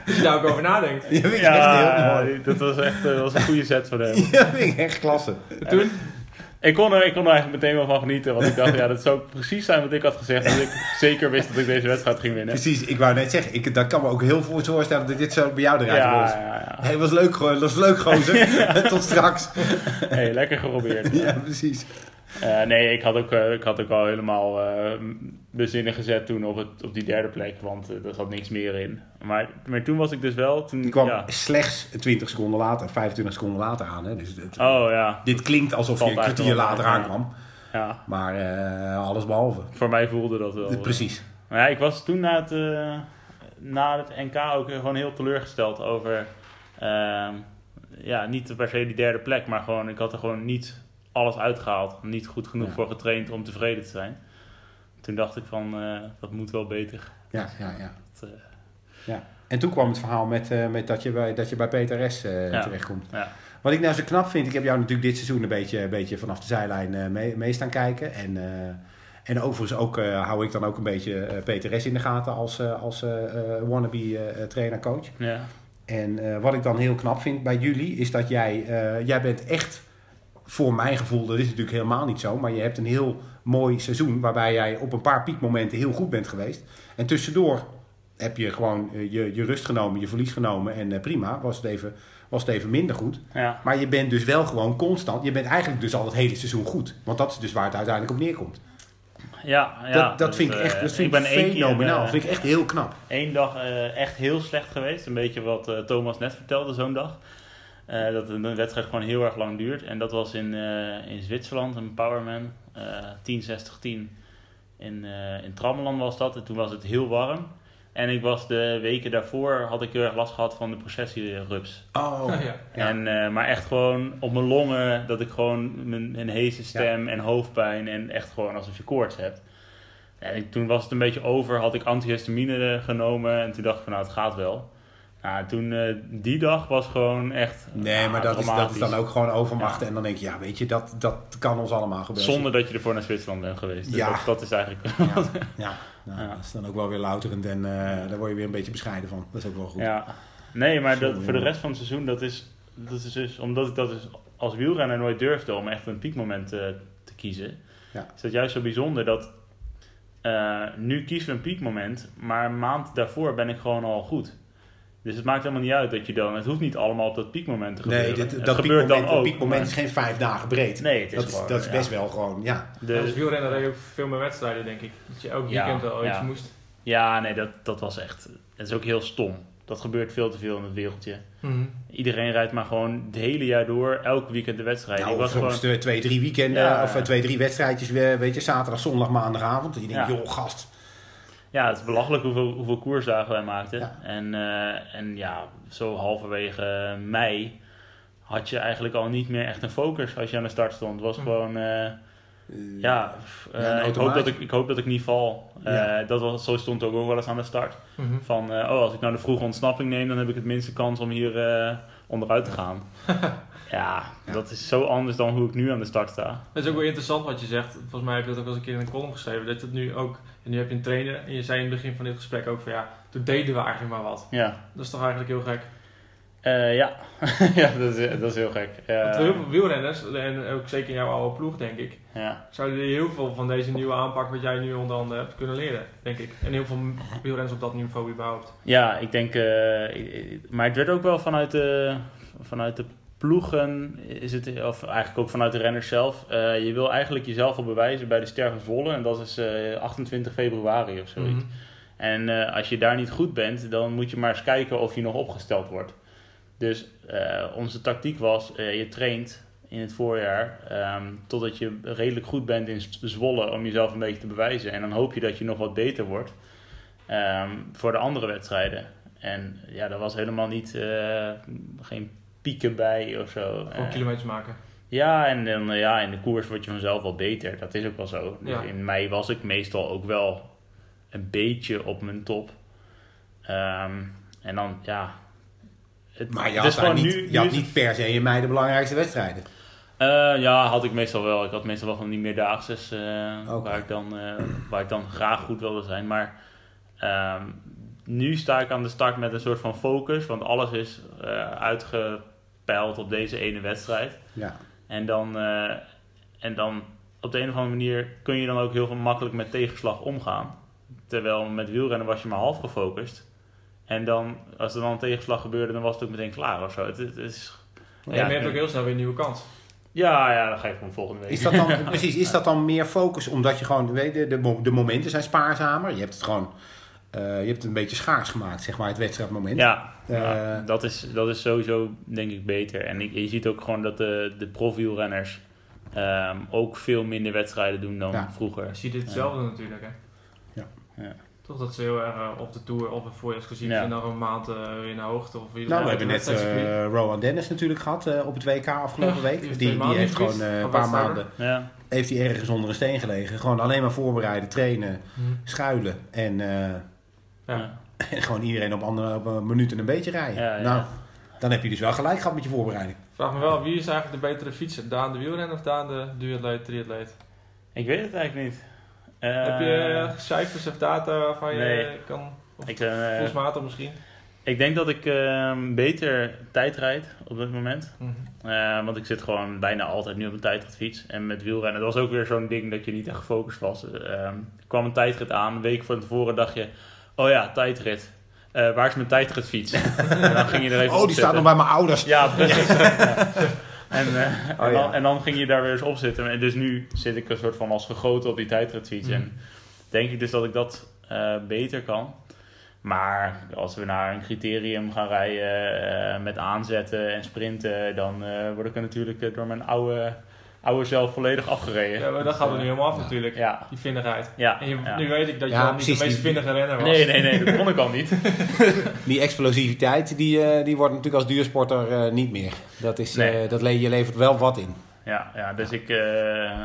Als je daar ook over nadenkt. Ja, vind ik echt heel mooi. dat was echt dat was een goede set voor hem. (laughs) Ja, vind ik echt klasse. Toen? Ik kon, er, ik kon er eigenlijk meteen wel van genieten, want ik dacht, ja, dat zou precies zijn wat ik had gezegd. Dat ik zeker wist dat ik deze wedstrijd ging winnen. Precies, ik wou net zeggen, ik, dat kan me ook heel goed voorstellen dat dit zo bij jou eruit Ja, rolt. ja, ja. Hey, was leuk, gewoon, was leuk gozer. (laughs) Tot straks. Hey, lekker geprobeerd. Ja, precies. Eh, nee, ik had, ook, eh, ik had ook al helemaal eh mijn zinnen gezet toen op, het, op die derde plek, want eh, er zat niks meer in. Maar, maar toen was ik dus wel... Toen, Die kwam ja. slechts 20 seconden later, 25 seconden later aan. Hè? Dus het, Oh ja, Dit klinkt alsof je een kwartier later ja. aankwam. ja. Maar alles behalve. Voor mij voelde dat wel. Precies. Maar ja, ik was toen na het, na het NK ook gewoon heel teleurgesteld over... ehm, ja, niet per se die derde plek, maar gewoon... Ik had er gewoon niet alles uitgehaald. Niet goed genoeg Ja. voor getraind om tevreden te zijn. Toen dacht ik van, eh, dat moet wel beter. Ja, ja, ja. Dat, eh, ja. En toen kwam het verhaal met, eh, met dat, je bij, dat je bij Peter S. Ja. terechtkomt. ja. Wat ik nou zo knap vind, ik heb jou natuurlijk dit seizoen een beetje, een beetje vanaf de zijlijn mee, mee staan kijken. En, en overigens ook, hou ik dan ook een beetje eh, Peter S. in de gaten als, als wannabe trainer-coach. ja. En wat ik dan heel knap vind bij jullie, is dat jij, jij bent echt, voor mijn gevoel, dat is natuurlijk helemaal niet zo, maar je hebt een heel mooi seizoen waarbij jij op een paar piekmomenten heel goed bent geweest. En tussendoor heb je gewoon eh, je, je rust genomen, je verlies genomen en eh, prima, was het, even, was het even minder goed. ja. Maar je bent dus wel gewoon constant, je bent eigenlijk dus al het hele seizoen goed. Want dat is dus waar het uiteindelijk op neerkomt. Ja, ja, dat, dat vind ik eh, echt dat vind ik ben keer, fenomenaal. eh, Dat vind ik echt heel knap. één dag eh, echt heel slecht geweest. Een beetje wat eh, Thomas net vertelde zo'n dag. Eh, dat een wedstrijd gewoon heel erg lang duurt. En dat was in, eh, in Zwitserland, een Powerman. eh 10-60-10. In, eh in Trammeland was dat. En toen was het heel warm. En ik was de weken daarvoor, had ik heel erg last gehad van de processierups. Oh, ja. Ja. En, eh, maar echt gewoon op mijn longen, dat ik gewoon mijn, mijn heese stem en hoofdpijn en echt gewoon alsof je koorts hebt. En ik- toen was het een beetje over, had ik antihistamine genomen en toen dacht ik van nou het gaat wel. Nou, toen, eh, die dag was gewoon echt Nee, ah, maar dat is, dat is dan ook gewoon overmacht. Ja. En dan denk je, ja, weet je, dat, dat kan ons allemaal gebeuren. Zonder dat je ervoor naar Zwitserland bent geweest. Dus Ja. dat, dat is eigenlijk... Ja, (laughs) ja. Nou, Ja. dat is dan ook wel weer louterend en eh, daar word je weer een beetje bescheiden van. Dat is ook wel goed. Ja. Nee, maar dat, voor de rest van het seizoen, dat is, dat is dus, omdat ik dat dus als wielrenner nooit durfde om echt een piekmoment eh, te kiezen, Ja. is dat juist zo bijzonder dat nu kiezen we een piekmoment, maar een maand daarvoor ben ik gewoon al goed. Dus het maakt helemaal niet uit dat je dan, het hoeft niet allemaal op dat piekmoment te gebeuren. Nee, dit, het dat gebeurt piekmoment, dan ook. dat piekmoment maar- is geen vijf dagen breed. Nee, het is dat, is, gewoon, dat is ja. best wel gewoon, ja. De- Als wielrenner reed ook veel meer wedstrijden, denk ik. Dat je elk Ja, weekend wel iets ja. moest. Ja, nee, dat, dat was echt, het is ook heel stom. Dat gebeurt veel te veel in het wereldje. Mhm. Iedereen rijdt maar gewoon het hele jaar door, elk weekend de wedstrijd. Nou, ik was soms gewoon, twee, drie weekenden Ja. of eh, twee, drie wedstrijdjes, weer, weet je, zaterdag, zondag, maandagavond. En je denkt, Ja. joh, gast. Ja, het is belachelijk hoeveel, hoeveel koersdagen wij maakten. Ja. En, eh, en ja, zo halverwege mei had je eigenlijk al niet meer echt een focus als je aan de start stond. Het was Hm. gewoon, eh, ja, eh, ik, hoop dat ik, ik hoop dat ik niet val. Ja. dat was, zo stond het ook wel eens aan de start. Mhm. Van, oh, als ik nou de vroege ontsnapping neem, dan heb ik het minste kans om hier onderuit te gaan. (laughs) ja, Ja. dat is zo anders dan hoe ik nu aan de start sta. Het is ook wel interessant wat je zegt. Volgens mij heb je dat ook eens een keer in een column geschreven. Dat het nu ook, en nu heb je een trainer. En je zei in het begin van dit gesprek ook van ja, toen deden we eigenlijk maar wat. Ja, Dat is toch eigenlijk heel gek. Eh, ja. (laughs) ja dat, is, dat is heel gek. Eh, Want heel veel wielrenners, en ook zeker in jouw oude ploeg denk ik, ja. zouden heel veel van deze nieuwe aanpak wat jij nu onder andere hebt kunnen leren, denk ik. En heel veel wielrenners op dat niveau überhaupt. Ja, ik denk. eh, maar het werd ook wel vanuit de, vanuit de ploegen, is het, of eigenlijk ook vanuit de renners zelf. eh, je wil eigenlijk jezelf al bewijzen bij de Ster van Zwolle. En dat is eh, 28 februari of zoiets. Mhm. En eh, als je daar niet goed bent, dan moet je maar eens kijken of je nog opgesteld wordt. Dus eh, onze tactiek was: eh, je traint in het voorjaar ehm, totdat je redelijk goed bent in Zwolle om jezelf een beetje te bewijzen. En dan hoop je dat je nog wat beter wordt ehm, voor de andere wedstrijden. En ja, dat was helemaal niet, eh, geen pieken bij of zo. Gewoon Eh, kilometers maken. ja, en dan, eh, ja, in de koers word je vanzelf wel beter. Dat is ook wel zo. Dus Ja. in mei was ik meestal ook wel een beetje op mijn top. Ehm, en dan, ja... Het, Maar je had, is daar gewoon niet, nu- je had nu is niet per se in mei de belangrijkste wedstrijden. eh, ja, had ik meestal wel. Ik had meestal wel van die meerdaagses eh, Oké. waar, ik dan, eh, waar ik dan graag goed wilde zijn. Maar ehm, nu sta ik aan de start met een soort van focus. Want alles is eh, uitgepeild op deze ene wedstrijd. Ja. En dan, eh, en dan op de een of andere manier kun je dan ook heel veel makkelijk met tegenslag omgaan. Terwijl met wielrennen was je maar half gefocust. En dan, als er dan een tegenslag gebeurde, dan was het ook meteen klaar of zo. Het, het is, Ja, Ja, maar je hebt ook heel snel weer een nieuwe kans. Ja, ja, dan ga ik gewoon volgende week. Is dat dan, (laughs) precies, is dat dan meer focus omdat je gewoon, weet je, de, de momenten zijn spaarzamer. Je hebt het gewoon, je hebt het een beetje schaars gemaakt, zeg maar, het wedstrijdmoment. Ja, Eh, ja, dat, is, dat is sowieso denk ik beter. En ik, je ziet ook gewoon dat de, de profielrenners ehm, ook veel minder wedstrijden doen dan Ja. vroeger. Je ziet hetzelfde natuurlijk, hè? Ja. Ja. Toch dat ze heel erg eh, op de Tour of een voorjaarsklassieker Ja. en dan een maand eh, weer naar hoogte. Of Nou, we hebben de net eh Rowan Dennis natuurlijk gehad eh, op het WK afgelopen Ja, week. die heeft Die, heeft gewoon eh, een paar maanden Ja, heeft hij ergens onder een steen gelegen. Gewoon alleen maar voorbereiden, trainen, Hm. schuilen en, eh, Ja. en (laughs) gewoon iedereen op, andere, op een minuut en een beetje rijden. Ja, ja. Nou, dan heb je dus wel gelijk gehad met je voorbereiding. Vraag me wel, wie is eigenlijk de betere fietser? Daan de wielrenner of Daan de duatleet, triatleet? Ik weet het eigenlijk niet. Heb je Eh, eh, cijfers of data waarvan je nee. eh, kan... Of ik, eh, gevoelsmatig misschien? ik denk dat ik ehm, beter tijd rijd op dit moment. Mhm. Eh, want ik zit gewoon bijna altijd nu op een tijdritfiets. En met wielrennen, dat was ook weer zo'n ding dat je niet echt gefocust was. Ehm, er kwam een tijdrit aan, een week van tevoren dacht je... Oh ja, tijdrit. Eh, waar is mijn tijdritfiets? (laughs) en dan ging je er even Oh, die staat nog bij mijn ouders. Ja, precies. Ja. (laughs) En, eh, en, Oh, ja. en dan ging je daar weer eens op zitten. En dus nu zit ik een soort van als gegoten op die tijdritfiets. Mhm. En denk ik dus dat ik dat eh, beter kan. Maar als we naar een criterium gaan rijden met aanzetten en sprinten, dan word ik er natuurlijk door mijn oude, oude zelf volledig afgereden. Ja, maar dat gaat er nu helemaal af Ja. natuurlijk. Ja, Die vinnigheid. ja. En je, ja. nu weet ik dat je al niet de meest vinnige renner was. Nee, nee, nee, dat kon ik al niet. (laughs) Die explosiviteit, die, eh, die wordt natuurlijk als duursporter eh, niet meer. Dat, is, Nee. eh, dat le je levert wel wat in. Ja, ja dus ik, eh, eh,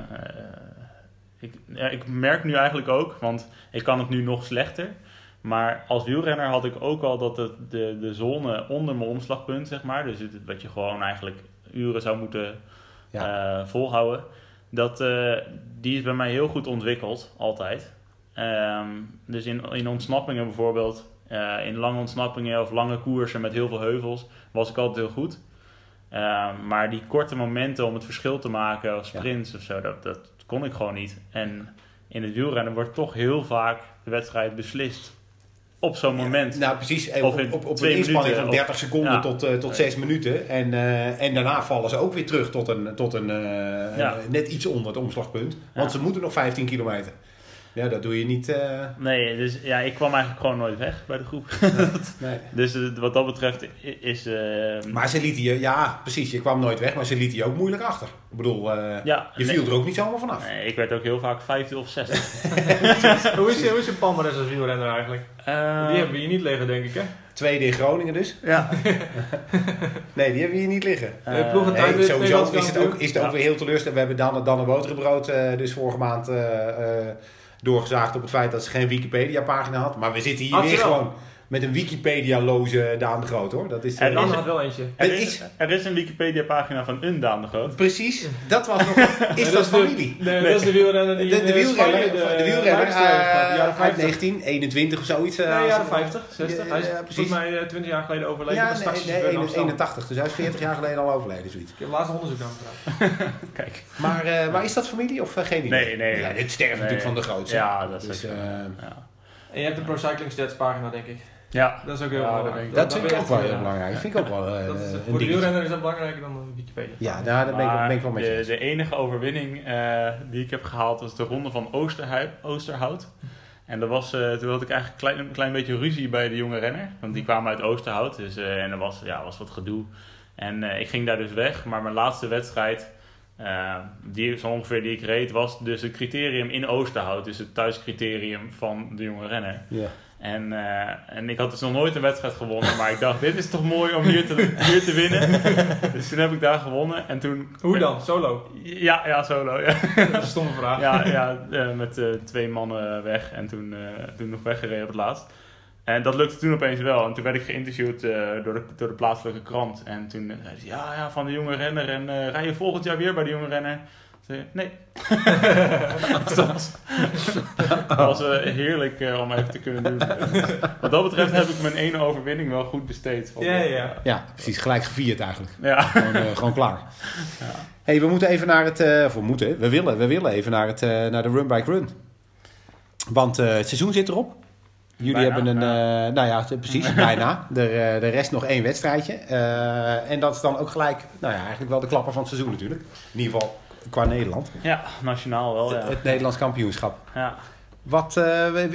ik, ja, ik merk nu eigenlijk ook, want ik kan het nu nog slechter. Maar als wielrenner had ik ook al dat het, de, de zone onder mijn omslagpunt, zeg maar, dus het, wat je gewoon eigenlijk uren zou moeten eh, volhouden, dat, eh, die is bij mij heel goed ontwikkeld, altijd. Ehm, dus in, in ontsnappingen bijvoorbeeld, eh, in lange ontsnappingen of lange koersen met heel veel heuvels, was ik altijd heel goed. Ehm, maar die korte momenten om het verschil te maken, of sprints of zo, dat, dat kon ik gewoon niet. En in het wielrennen wordt toch heel vaak de wedstrijd beslist op zo'n moment. Nou, precies. Of Op, op, op een inspanning minuten, van of- 30 seconden ja. tot, eh, tot 6 minuten. En, eh, en daarna vallen ze ook weer terug tot een, tot een eh, Ja. net iets onder het omslagpunt. Want ze moeten nog 15 kilometer. Ja, dat doe je niet. eh, Nee, dus ja, ik kwam eigenlijk gewoon nooit weg bij de groep. (laughs) nee. dus eh, wat dat betreft is... eh, Maar ze lieten je, ja, precies. Je kwam nooit weg, maar ze lieten je ook moeilijk achter. Ik bedoel, eh, ja, je nee, viel er ook niet zomaar vanaf. nee, ik werd ook heel vaak 50 of 60. (laughs) (laughs) hoe, is je, hoe is je palmarès als wielrenner eigenlijk? Eh, Die hebben we hier niet liggen, denk ik, hè? Tweede in Groningen dus. Ja. Nee, die hebben we hier niet liggen. Nee, met sowieso is het ook, is het ook Ja. weer heel teleurstellend. We hebben Dan, Dan en Boterbrood eh, dus vorige maand eh, eh, doorgezaagd op het feit dat ze geen Wikipedia-pagina had. Maar we zitten hier Had ze weer wel? gewoon met een Wikipedia-loze Daan de Groot hoor. Dat is, En eh, dan- Dan is- had wel eentje. er, is, er is een Wikipedia-pagina van een Daan de Groot. Precies, dat was nog. (laughs) Is dat is de- familie? Nee, dat is de wielrenner De, die de, in, eh, wielrenner, de, wielrenner gehad, eh, de jaren uit 50. 1921 of zoiets. eh, Nee, als- jaren 50, 60. Hij is volgens mij eh, 20 jaar geleden overleden. Ja, nee, taxichauffeur nee, in Amsterdam. 81. Dus hij is 40 jaar geleden al overleden, zoiets. Ik heb laatst onderzoek aan gedaan. (laughs) Kijk. Maar, eh, maar is dat familie of eh, geen idee? Nee, nee. Ja, dit sterft Nee. natuurlijk van de grootste. Ja, dat is Dus, eh. En je hebt de Pro Cycling Stats pagina, denk ik. Ja. Dat is ook heel Ja, belangrijk. Dat vind ik ook wel heel eh, belangrijk. Dat vind ik ook wel eh, Dat is, een voor de wielrenner is dat belangrijker dan Wikipedia. Ja, daar ben ben ik wel met je. de, de enige overwinning eh, die ik heb gehaald was de ronde van Oosterhout. En dat was, eh, toen had ik eigenlijk een klein, een klein beetje ruzie bij de jonge renner. Want die kwamen uit Oosterhout. Dus, eh, en er was, ja, was wat gedoe. En eh, ik ging daar dus weg. Maar mijn laatste wedstrijd, eh, die, zo ongeveer die ik reed, was dus het criterium in Oosterhout. Dus het thuiscriterium van de jonge renner. Ja. En, eh, en ik had dus nog nooit een wedstrijd gewonnen. Maar ik dacht, dit is toch mooi om hier te, hier te winnen. (laughs) Dus toen heb ik daar gewonnen. En toen... Hoe dan? Solo? Ja, ja, solo. Ja, Dat is een stomme vraag. ja, ja eh, met eh, twee mannen weg en toen, toen nog weggereden op het laatst. En dat lukte toen opeens wel. En toen werd ik geïnterviewd door, de, door de plaatselijke krant. En toen zei ze, ja, ja, van de jonge renner. En rij je volgend jaar weer bij de jonge renner? Nee. Dat was, (laughs) dat was eh, heerlijk eh, om even te kunnen doen. (laughs) Wat dat betreft heb ik mijn ene overwinning wel goed besteed. Van, Ja, ja. ja, precies. Gelijk gevierd eigenlijk. ja. Gewoon, eh, gewoon klaar. Ja. hey, we moeten even naar het... eh, of we moeten, we willen, we willen even naar, het, eh, naar de Run Bike Run. Want eh, het seizoen zit erop. Jullie Bijna, hebben een, ja. eh, nou ja, precies, (laughs) bijna. Er, eh, de rest nog één wedstrijdje. Eh, en dat is dan ook gelijk, nou ja, eigenlijk wel de klapper van het seizoen natuurlijk. In ieder geval qua Nederland. Ja, nationaal wel, ja. Het Nederlands kampioenschap. ja. Wat, eh,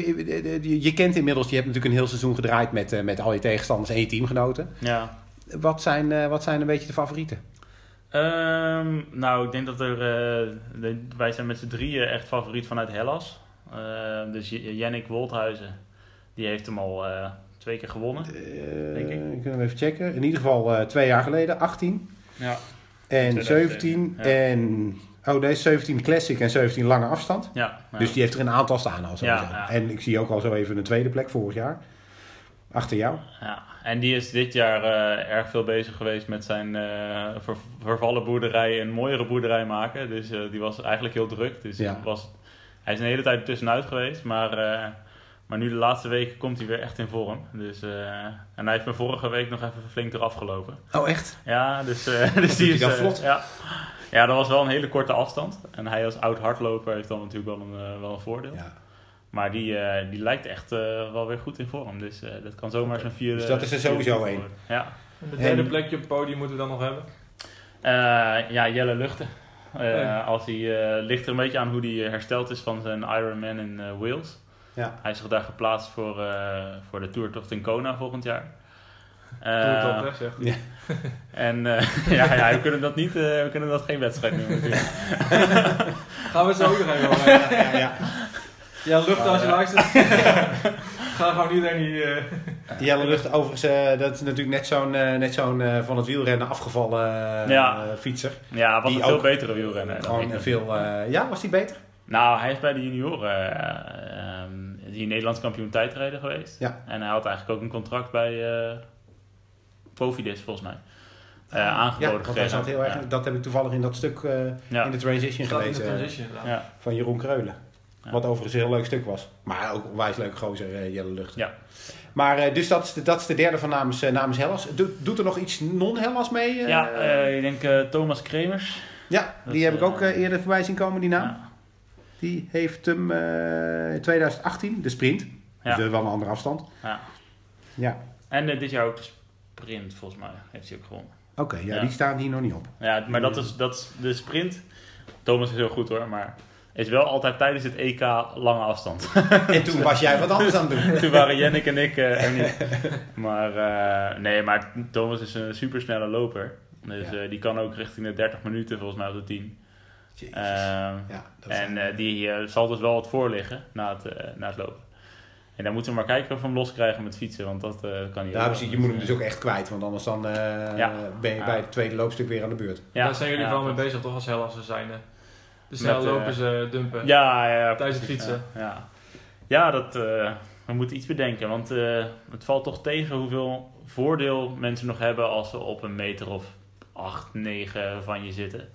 je kent inmiddels, je hebt natuurlijk een heel seizoen gedraaid met, eh, met al je tegenstanders en je teamgenoten. ja. Wat zijn, eh, wat zijn een beetje de favorieten? Ehm, nou, ik denk dat er... de- wij zijn met z'n drieën echt favoriet vanuit Hellas. Ehm, dus Jannik Wolthuizen, die heeft hem al twee keer gewonnen. Denk ik. Kunnen we even checken. In ieder geval twee jaar geleden, 18 Ja. En 2017, 17 ja. en... Oh, deze 17 Classic en 17 lange afstand. Ja, ja. Dus die heeft er een aantal staan al. Ja, ja. En ik zie ook al zo even een tweede plek vorig jaar. Achter jou. Ja, en die is dit jaar eh, erg veel bezig geweest met zijn eh, ver- vervallen boerderij een mooiere boerderij maken. Dus eh, die was eigenlijk heel druk. Dus Ja. was, hij is een hele tijd tussenuit geweest, maar, maar nu de laatste weken komt hij weer echt in vorm. Dus, eh, en hij heeft me vorige week nog even flink eraf gelopen. Oh, echt? Ja, dus, eh, (laughs) dus die is dan eh, vlot? Ja. ja, dat was wel een hele korte afstand. En hij als oud hardloper heeft dan natuurlijk wel een, wel een voordeel. Ja. Maar die, eh, die lijkt echt eh, wel weer goed in vorm. Dus eh, dat kan zomaar zijn vierde. Dus dat is er sowieso één. Ja. En de derde En- plekje op het podium moeten we dan nog hebben. Eh, ja, Jelle Luchten. Eh, Ja. als hij, eh, ligt er een beetje aan hoe hij hersteld is van zijn Ironman in eh, Wales. Ja. Hij is zich daar geplaatst voor, eh, voor de toertocht in Kona volgend jaar. (laughs) Doe Eh, het op, hè, zegt hij. ja. (laughs) en eh, (laughs) ja, ja, we kunnen dat niet, eh, we kunnen dat geen wedstrijd noemen natuurlijk. Gaan we het zo ook nog even over. Ja, ja. Ja, lucht als je luistert. Ga gewoon iedereen die... eh, Jelle Lucht, overigens, eh, dat is natuurlijk net zo'n eh, net zo'n eh, van het wielrennen afgevallen eh, Ja. eh, fietser. Ja, was Die een veel ook betere wielrenner. dan Gewoon ik. eh, veel... eh, ja, was die beter? Nou, hij is bij de junioren eh, die Nederlands kampioen tijdrijden geweest. Ja. En hij had eigenlijk ook een contract bij eh Pofidis volgens mij. eh, ja, aangeboden want hij gekregen. zat heel erg... Ja. Dat heb ik toevallig in dat stuk eh, Ja. in de transition gelezen. transition. Ja. van Jeroen Kreulen. Ja. Wat overigens een heel leuk stuk was. Maar ook wijs leuke gozer, eh, Jelle Lucht. Ja. Maar eh, dus dat is, de, dat is de derde van namens, namens Hellas. Doet, doet er nog iets non-Hellas mee? eh? Ja, eh, ik denk eh, Thomas Kremers. ja, dat die is, heb ik ook eerder voorbij zien komen, die naam. Die heeft hem eh, in 2018, de sprint. Ja. Dus wel een andere afstand. Ja. Ja, En eh, dit jaar ook de sprint, volgens mij, heeft hij ook gewonnen. oké. ja, Ja. die staan hier nog niet op. Ja, maar dat is, dat is de sprint. Thomas is heel goed hoor, maar is wel altijd tijdens het EK lange afstand. (laughs) En toen was jij wat anders aan het doen. (laughs) Toen waren Jennik en ik eh, er niet. Maar nee, maar Thomas is een supersnelle loper. Dus Ja. die kan ook richting de 30 minuten volgens mij op de 10. Ehm, ja, dat en zijn- eh, die eh, zal dus wel wat voor liggen na het, eh, na het lopen. En dan moeten we maar kijken of we hem loskrijgen met fietsen, want dat eh, kan niet. ja, precies. Je moet hem dus ook echt kwijt, want anders dan, eh, Ja. ben je Ja. bij het tweede loopstuk weer aan de beurt. Ja, Daar zijn jullie ja, vooral mee bezig toch als Hellassen zijn. eh, De eh, lopers eh, dumpen. Ja, ja, ja, Tijdens het fietsen. Ja, ja. Ja, dat, eh, we moeten iets bedenken, want eh, het valt toch tegen hoeveel voordeel mensen nog hebben als ze op een meter of 8, 9 van je zitten.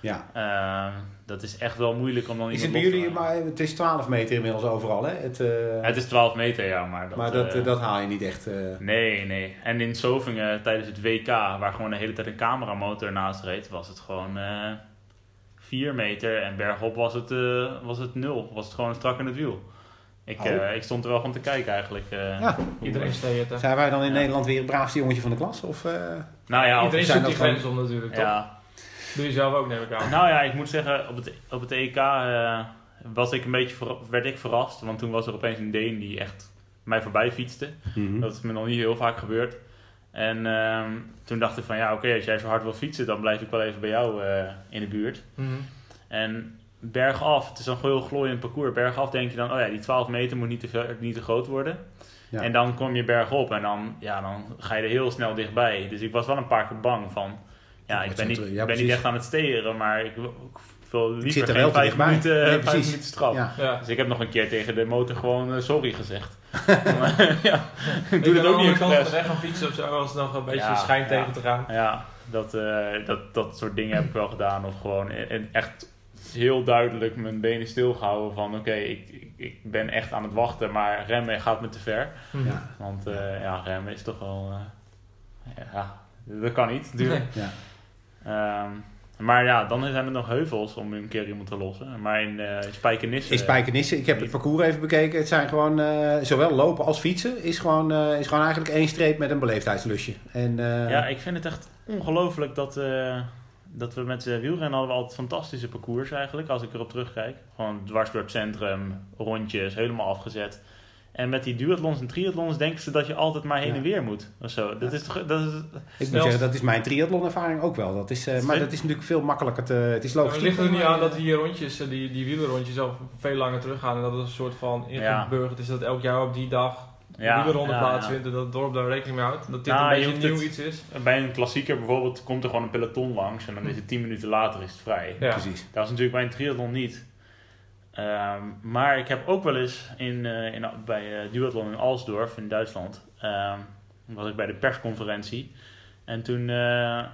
Ja. Eh, dat is echt wel moeilijk om dan Is iemand het bij jullie, maar het is 12 meter inmiddels overal, hè? Het, eh, Het is 12 meter, ja, maar dat... maar dat, eh, dat haal je niet echt. eh. Nee, nee. En in Zovingen tijdens het WK, waar gewoon de hele tijd een cameramotor naast reed, was het gewoon eh 4 meter. En bergop was het, was het 0. Was het gewoon strak in het wiel. Ik, Oh. ik stond er wel van te kijken eigenlijk. eh. Ja. Iedereen steekt het. Zijn wij dan in Ja. Nederland weer het braafste jongetje van de klas? Of, eh? Nou ja, Iedereen zijn zoekt die dat grens om natuurlijk, toch? ja. Doe je zelf ook, neem ik aan. Nou ja, ik moet zeggen, op het, op het EK eh, was ik een beetje werd ik verrast. Want toen was er opeens een Deen die echt mij voorbij fietste. Mhm. Dat is me nog niet heel vaak gebeurd. En ehm, toen dacht ik van ja, oké, als jij zo hard wil fietsen, dan blijf ik wel even bij jou eh, in de buurt. Mhm. En bergaf, het is een heel glooiend parcours. Bergaf denk je dan, oh ja, die 12 meter moet niet te, ver- niet te groot worden. Ja. En dan kom je bergop en dan, ja, dan ga je er heel snel dichtbij. Dus ik was wel een paar keer bang van, ja, ik ben, niet, ik Ja, ben niet echt aan het steren, maar ik wil ik liever zit er geen wel te vijf minuten, Nee, vijf minuten straf. Ja. Ja. Dus ik heb nog een keer tegen de motor gewoon eh, sorry gezegd. (laughs) ja, ik Ik doe ben het ook niet expres. weg gaan fietsen of zo, als het nog een beetje Ja, schijn ja. tegen te gaan. Ja, dat, eh, dat, dat soort dingen heb ik wel gedaan. Of gewoon e- en echt heel duidelijk mijn benen stilgehouden van oké, ik, ik, ik ben echt aan het wachten, maar remmen gaat me te ver. Mhm. Ja. Want eh, ja, remmen is toch wel... eh, ja, dat kan niet natuurlijk. Ja. Ehm, Maar ja, dan zijn er nog heuvels om een keer iemand te lossen. Maar in uh, Spijkenisse... In Spijkenisse, ik heb het parcours even bekeken. Het zijn gewoon, uh, zowel lopen als fietsen, is gewoon, uh, is gewoon eigenlijk één streep met een beleefdheidslusje. En, ja, ik vind het echt ongelooflijk dat, dat we met wielrennen hadden we altijd fantastische parcours eigenlijk, als ik erop terugkijk. Gewoon dwars door het centrum, rondjes, helemaal afgezet. En met die duathlons en triathlons denken ze dat je altijd maar heen en weer moet. Of zo. Dat is toch, dat is, ik moet zeggen, dat is mijn triathlon-ervaring ook wel. Dat is, uh, maar dat is natuurlijk veel makkelijker te... Het is logisch. het ligt er niet aan dat die rondjes, eh, die, die wielerrondjes al veel langer teruggaan. En dat het een soort van ingeburgerd is dat elk jaar op die dag ja, wielerronde ja, plaatsvindt. En dat het dorp daar rekening mee houdt. Dat dit nou, een beetje nieuw iets is. Bij een klassieker bijvoorbeeld komt er gewoon een peloton langs. En dan is het tien minuten later is het vrij. Precies. Dat is natuurlijk bij een triathlon niet. Ehm, maar ik heb ook wel eens in, uh, in, bij uh, Duathlon in Alsdorf in Duitsland, um, was ik bij de persconferentie. En toen, uh,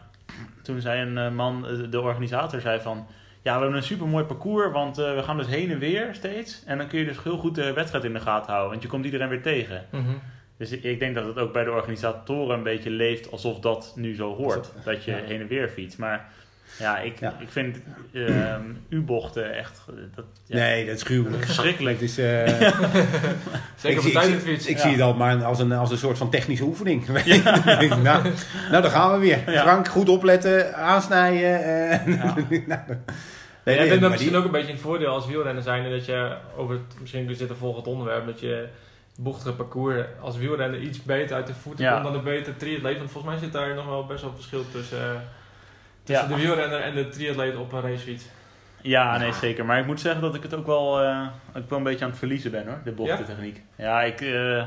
toen zei een man, de organisator, zei van... Ja, we hebben een super mooi parcours, want we gaan dus heen en weer steeds. En dan kun je dus heel goed de wedstrijd in de gaten houden, want je komt iedereen weer tegen. Mm -hmm. Dus ik denk dat het ook bij de organisatoren een beetje leeft alsof dat nu zo hoort. Dat je heen en weer fietst. Maar ja, ik, ik vind uh, U-bochten echt... Dat, ja, nee, dat is gruwelijk. Verschrikkelijk. is, uh, (laughs) Zeker ik, ik, zie het al maar als een, als een soort van technische oefening. (laughs) nou, nou, daar gaan we weer. Frank, goed opletten, aansnijden. Uh, (laughs) nou, Nee, ja, ik denk dat misschien ook een beetje een voordeel als wielrenner zijn. Dat je over het, misschien zit een volgend onderwerp, dat je bochtige parcours als wielrenner iets beter uit de voeten komt dan een beter triatleet. Want volgens mij zit daar nog wel best wel verschil tussen. Tussen de wielrenner en de triatleet op een racefiets. Ja, nee, zeker. Maar ik moet zeggen dat ik het ook wel, uh, ik wel een beetje aan het verliezen ben hoor, de bochtentechniek. Ja, ja ik, uh,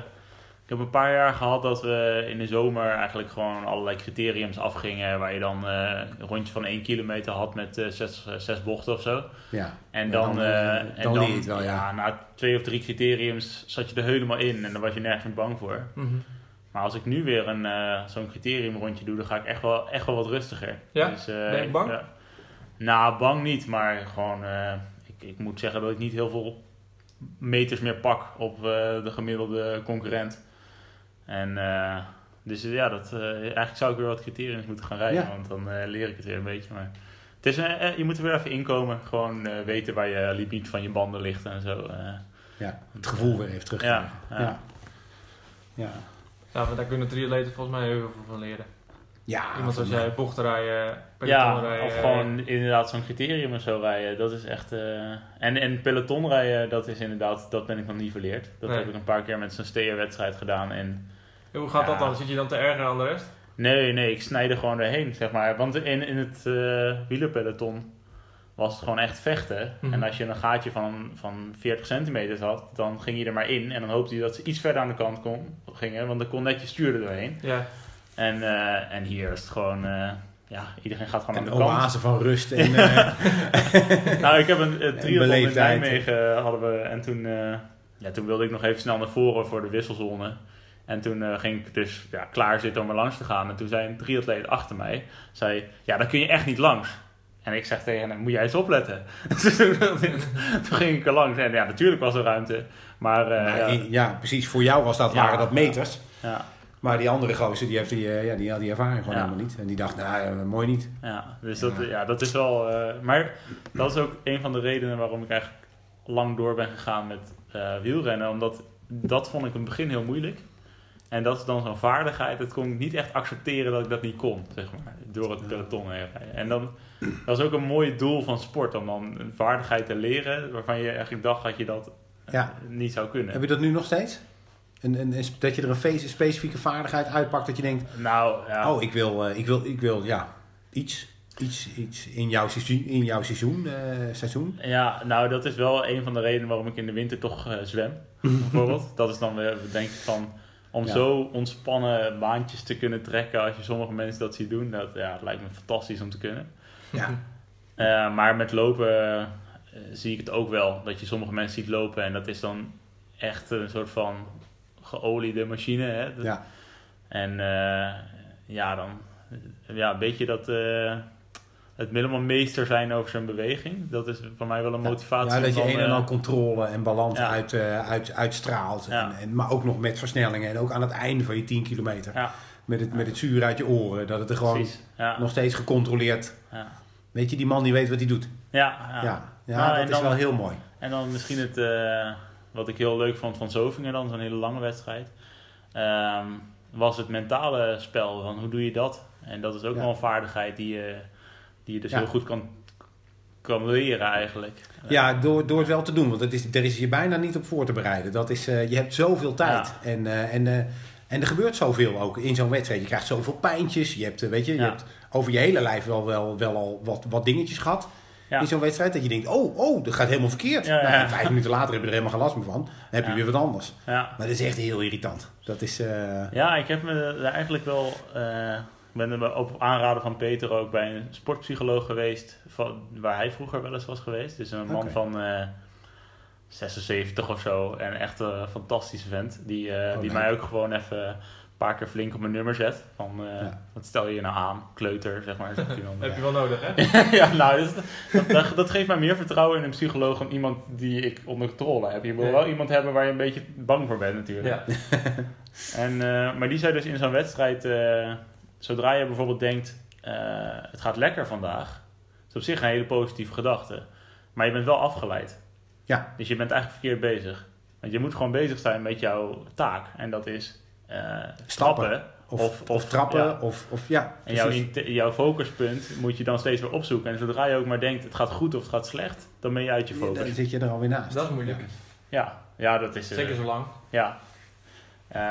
ik heb een paar jaar gehad dat we in de zomer eigenlijk gewoon allerlei criteriums afgingen. Waar je dan uh, een rondje van 1 kilometer had met zes, zes bochten of zo. Ja. En dan, dan, en dan, dan het wel, ja. ja. Na twee of drie criteriums zat je er helemaal in en dan was je nergens meer bang voor. Mm -hmm. Maar als ik nu weer een, uh, zo'n criterium rondje doe, dan ga ik echt wel, echt wel wat rustiger. Ja? Dus, uh, ben je bang? Ja. Nou, bang niet, maar gewoon, uh, ik, ik moet zeggen dat ik niet heel veel meters meer pak op de gemiddelde concurrent. En dus ja, dat, eigenlijk zou ik weer wat criteriums moeten gaan rijden, ja. want dan leer ik het weer een beetje. Maar het is, je moet er weer even inkomen, gewoon weten waar je limiet van je banden ligt en zo. ja, het gevoel weer even terug. ja. ja. ja. Ja, daar kunnen triatleten volgens mij heel veel van leren. Ja, Iemand zoals jij, bochten rijden, peloton ja, rijden. of gewoon inderdaad zo'n criterium of zo rijden. Dat is echt... Uh, en, en peloton rijden, dat is inderdaad... Dat ben ik nog niet verleerd. Dat nee. heb ik een paar keer met zo'n steerwedstrijd gedaan. En, ja, hoe gaat ja, dat dan? Zit je dan te erger aan de rest? Nee, nee, ik snij er gewoon doorheen, zeg maar. Want in, in het uh, wielerpeloton was het gewoon echt vechten. Mm -hmm. En als je een gaatje van, van 40 centimeter had, dan ging je er maar in. En dan hoopte je dat ze iets verder aan de kant kon, gingen, want dan kon net je stuur er doorheen. Ja. En, uh, en hier is het gewoon, uh, ja, iedereen gaat gewoon en aan de kant. oase van rust. (laughs) En, uh, (laughs) nou, ik heb een uh, triathlon in Nijmegen hadden we. En toen, ja, toen wilde ik nog even snel naar voren voor de wisselzone. En toen ging ik dus ja, klaar zitten om er langs te gaan. En toen zei een triatleet achter mij, zei, ja, dan kun je echt niet langs. En ik zeg tegen hem, moet jij eens opletten. (laughs) toen ging ik er langs en ja, natuurlijk was er ruimte. Maar, uh, ja. ja. precies. Voor jou was dat, ja, waren dat meters. Ja. Maar die andere gozer, die, heeft die, uh, ja, die had die ervaring gewoon helemaal niet. En die dacht, nou, uh, mooi niet. Ja, dus dat, ja. dat is wel... maar dat is ook een van de redenen waarom ik eigenlijk lang door ben gegaan met wielrennen. Omdat dat vond ik in het begin heel moeilijk. En dat is dan zo'n vaardigheid. Dat kon ik niet echt accepteren dat ik dat niet kon, zeg maar. Door het peloton heen rijden. En dan, dat is ook een mooi doel van sport. Om dan een vaardigheid te leren waarvan je eigenlijk dacht dat je dat ja. niet zou kunnen. Heb je dat nu nog steeds? En, en, dat je er een specifieke vaardigheid uitpakt dat je denkt... Nou, ja. Oh, ik wil, uh, ik wil, ik wil ja, iets, iets, iets in jouw seizoen, in jouw seizoen, uh, seizoen. Ja, nou dat is wel een van de redenen waarom ik in de winter toch uh, zwem. (laughs) bijvoorbeeld. Dat is dan weer, denk ik van... Om ja. zo ontspannen baantjes te kunnen trekken als je sommige mensen dat ziet doen, dat ja, het lijkt me fantastisch om te kunnen. Ja. Uh, maar met lopen uh, zie ik het ook wel, dat je sommige mensen ziet lopen en dat is dan echt een soort van geoliede machine. Hè? Ja. En uh, ja, dan ja, weet je dat het helemaal meester zijn over zijn beweging. Dat is voor mij wel een motivatie. Ja, dat je een en al controle en balans ja. uit, uh, uit, uitstraalt. Ja. En, en, maar ook nog met versnellingen. En ook aan het einde van je 10 kilometer. Met, het, met het zuur uit je oren. Dat het er gewoon nog steeds gecontroleerd Weet je, die man die weet wat hij doet. Ja, Ja, ja. Nou, dat en is dan- wel heel mooi. En dan misschien het, eh, wat ik heel leuk vond van Zovingen dan, zo'n hele lange wedstrijd, ehm, was het mentale spel. Van hoe doe je dat? En dat is ook wel een vaardigheid die je, die je dus Ja. heel goed kan, kan leren eigenlijk. Ja, door, door het wel te doen. Want het is, er is je bijna niet op voor te bereiden. Dat is, eh, je hebt zoveel tijd. En, eh, en, eh, en er gebeurt zoveel ook in zo'n wedstrijd. Je krijgt zoveel pijntjes. Je hebt, weet je, je hebt over je hele lijf wel, wel, wel al wat, wat dingetjes gehad. Ja. In zo'n wedstrijd. Dat je denkt, oh, oh, dat gaat helemaal verkeerd. Ja, ja, Nou, vijf minuten later heb je er helemaal geen last meer van. Dan heb je weer wat anders. Maar dat is echt heel irritant. Dat is... Ja, ik heb me er eigenlijk wel. Ben er op aanraden van Peter ook bij een sportpsycholoog geweest. Van, waar hij vroeger wel eens was geweest. Dus een man van eh 76 of zo. En echt een fantastische vent. Die, eh, Oh, die mij ook gewoon even een paar keer flink op mijn nummer zet. Van eh, Ja. wat stel je je nou aan? Kleuter, zeg maar. Zegt hij dan. (laughs) Heb je wel nodig, hè? (laughs) ja, nou, dat, dat, dat, dat geeft mij meer vertrouwen in een psycholoog dan iemand die ik onder controle heb. Je wil Ja. wel iemand hebben waar je een beetje bang voor bent natuurlijk. Ja. (laughs) En, eh, maar die zei dus in zo'n wedstrijd, eh, zodra je bijvoorbeeld denkt, eh, het gaat lekker vandaag, dat is op zich een hele positieve gedachte. Maar je bent wel afgeleid. Ja. Dus je bent eigenlijk verkeerd bezig. Want je moet gewoon bezig zijn met jouw taak. En dat is eh, stappen. of, Of- trappen. ja. Of, of ja, En jouw, jouw focuspunt moet je dan steeds weer opzoeken. En zodra je ook maar denkt, het gaat goed of het gaat slecht, dan ben je uit je Ja, focus. Dan zit je er alweer naast. Dat is moeilijk. Ja, ja dat is... eh, Zeker zo lang. Ja. Eh,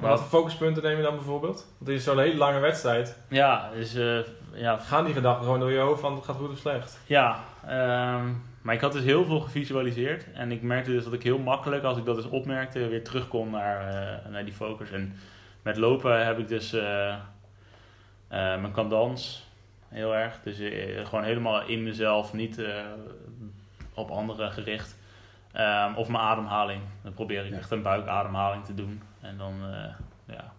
Maar wat voor focuspunten neem je dan bijvoorbeeld? Want het is zo'n hele lange wedstrijd. ja, dus eh, ja, Gaan die gedachten gewoon door je hoofd van het gaat goed of slecht? Ja, ehm, maar ik had dus heel veel gevisualiseerd. En ik merkte dus dat ik heel makkelijk, als ik dat dus opmerkte, weer terug kon naar, eh, naar die focus. En met lopen heb ik dus eh, eh, mijn kandans heel erg. Dus gewoon helemaal in mezelf, niet eh, op anderen gericht. Ehm, of mijn ademhaling. Dan probeer ik Ja. echt een buikademhaling te doen. En dan, eh, ja.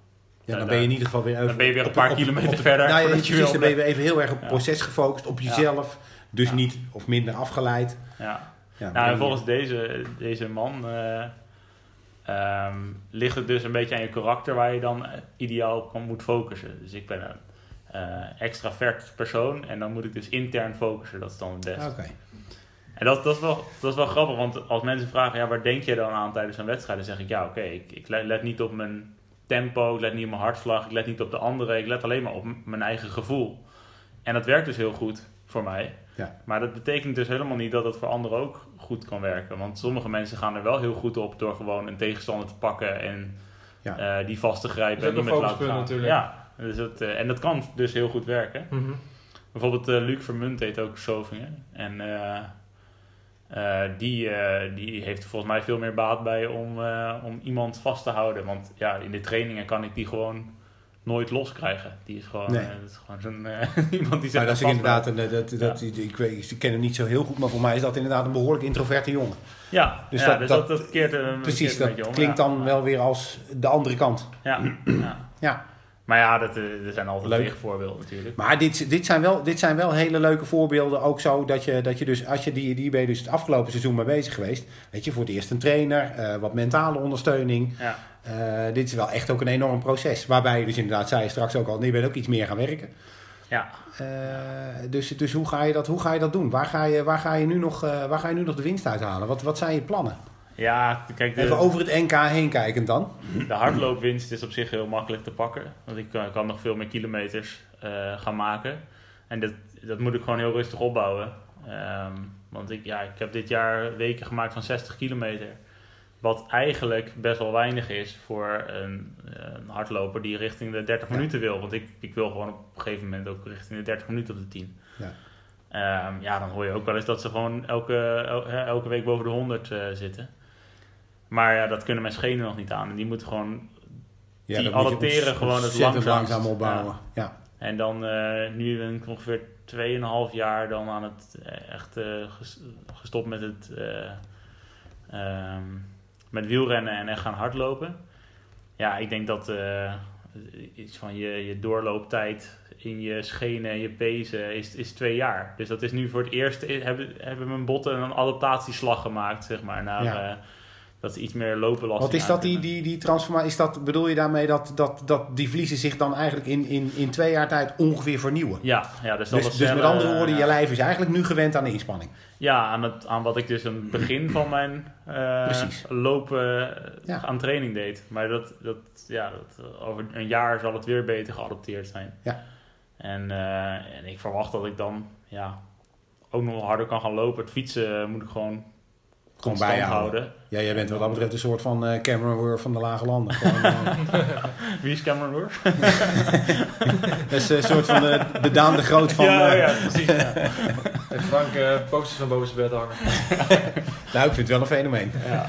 Ja, dan ben je in ieder geval weer. Dan ben je weer een paar op- kilometer op- verder Nou, ja, je precies, dan ben je weer even heel erg op het Ja. proces gefocust, op jezelf. Dus Ja. niet of minder afgeleid. ja. Ja, Nou, en volgens deze, deze man eh, ehm, ligt het dus een beetje aan je karakter waar je dan eh, ideaal op moet focussen. Dus ik ben een eh, extravert persoon en dan moet ik dus intern focussen. Dat is dan het beste. Oké. En dat, dat, is wel, dat is wel grappig, want als mensen vragen, ja, waar denk je dan aan tijdens een wedstrijd? Dan zeg ik, ja, oké, ik, ik let, let niet op mijn tempo, ik let niet op mijn hartslag, ik let niet op de anderen, ik let alleen maar op mijn eigen gevoel. En dat werkt dus heel goed voor mij. Ja. Maar dat betekent dus helemaal niet dat het voor anderen ook goed kan werken. Want sommige mensen gaan er wel heel goed op door gewoon een tegenstander te pakken en Ja. eh, die vast te grijpen Dat en niet een te laten gaan. natuurlijk. Ja, dus het, eh, en dat kan dus heel goed werken. Bijvoorbeeld eh, Luc Vermunt heet ook Zovingen. En eh, die, eh, die heeft volgens mij veel meer baat bij om, eh, om iemand vast te houden. Want ja, in de trainingen kan ik die gewoon nooit loskrijgen. Die is gewoon, Nee. dat is gewoon zo'n (laughs) iemand die zich Maar dat is inderdaad, een, dat, dat, ik, weet, ik ken hem niet zo heel goed, maar voor mij is dat inderdaad een behoorlijk introverte jongen. Ja, Dus ja, dat- dus dat- dat, keert, een Precies, keert een dat om. klinkt ja. dan wel weer als de andere kant. Ja, ja. (clears throat) Maar ja, dat, eh, er zijn altijd Leuk. tegenvoorbeelden natuurlijk. Maar dit, dit, zijn wel, dit zijn wel hele leuke voorbeelden. Ook zo dat je, dat je dus, als je die, die ben je dus het afgelopen seizoen mee bezig geweest. Weet je, voor het eerst een trainer, eh, wat mentale ondersteuning. Ja, Eh, dit is wel echt ook een enorm proces. Waarbij je dus inderdaad, zei je straks ook al, nee, je bent ook iets meer gaan werken. ja. Dus dus hoe, ga je dat, hoe ga je dat doen? Waar ga je, waar ga je, nu, nog, waar ga je nu nog de winst uithalen? Wat, wat zijn je plannen? Ja kijk, de, Even over het NK heen kijkend dan. De hardloopwinst is op zich heel makkelijk te pakken. Want ik kan, kan nog veel meer kilometers eh, gaan maken. En dat, dat moet ik gewoon heel rustig opbouwen. Ehm, want ik, ja, ik heb dit jaar weken gemaakt van 60 kilometer. Wat eigenlijk best wel weinig is voor een, een hardloper die richting de 30 Ja. minuten wil. Want ik, ik wil gewoon op een gegeven moment ook richting de 30 minuten op de 10. Ja. Ehm, ja, dan hoor je ook wel eens dat ze gewoon elke, el- elke week boven de 100 eh, zitten. Maar ja, dat kunnen mijn schenen nog niet aan. En die moeten gewoon Ja, Die adapteren gewoon het langzaamst. langzaam opbouwen. Ja. En dan eh, nu ben ik ongeveer 2,5 jaar dan aan het eh, echt ges- gestopt met het eh, ehm, met wielrennen en echt gaan hardlopen. Ja, ik denk dat iets van je, je doorlooptijd in je schenen en je pezen is, is twee jaar. Dus dat is nu voor het eerst hebben, hebben mijn botten een adaptatieslag gemaakt, zeg maar, naar, Ja. Dat is iets meer lopenbelasting. Wat is dat, die, die, die transformatie? Is dat, bedoel je daarmee dat, dat, dat die vliezen zich dan eigenlijk in, in, in twee jaar tijd ongeveer vernieuwen? Ja, ja, dus, dat Dus, dus met andere woorden, eh, je lijf is eigenlijk nu gewend aan de inspanning. Ja, aan, het, aan wat ik dus aan het begin van mijn Precies. lopen eh, Ja. aan training deed. Maar dat, dat, ja, dat, over een jaar zal het weer beter geadopteerd zijn. Ja. En, en ik verwacht dat ik dan ja, ook nog harder kan gaan lopen. Het fietsen moet ik gewoon Gewoon bijhouden. houden. Ja, jij bent wat dat betreft een soort van eh Cameron Worth van de lage landen. Gewoon, eh, (laughs) Wie is Cameron Worth? (laughs) dat is een soort van de, de Daan de Groot van... ja, eh, ja, precies. ja. (laughs) En Frank eh posters van boven zijn bed hangen. Nou, ik vind het wel een fenomeen. Ja.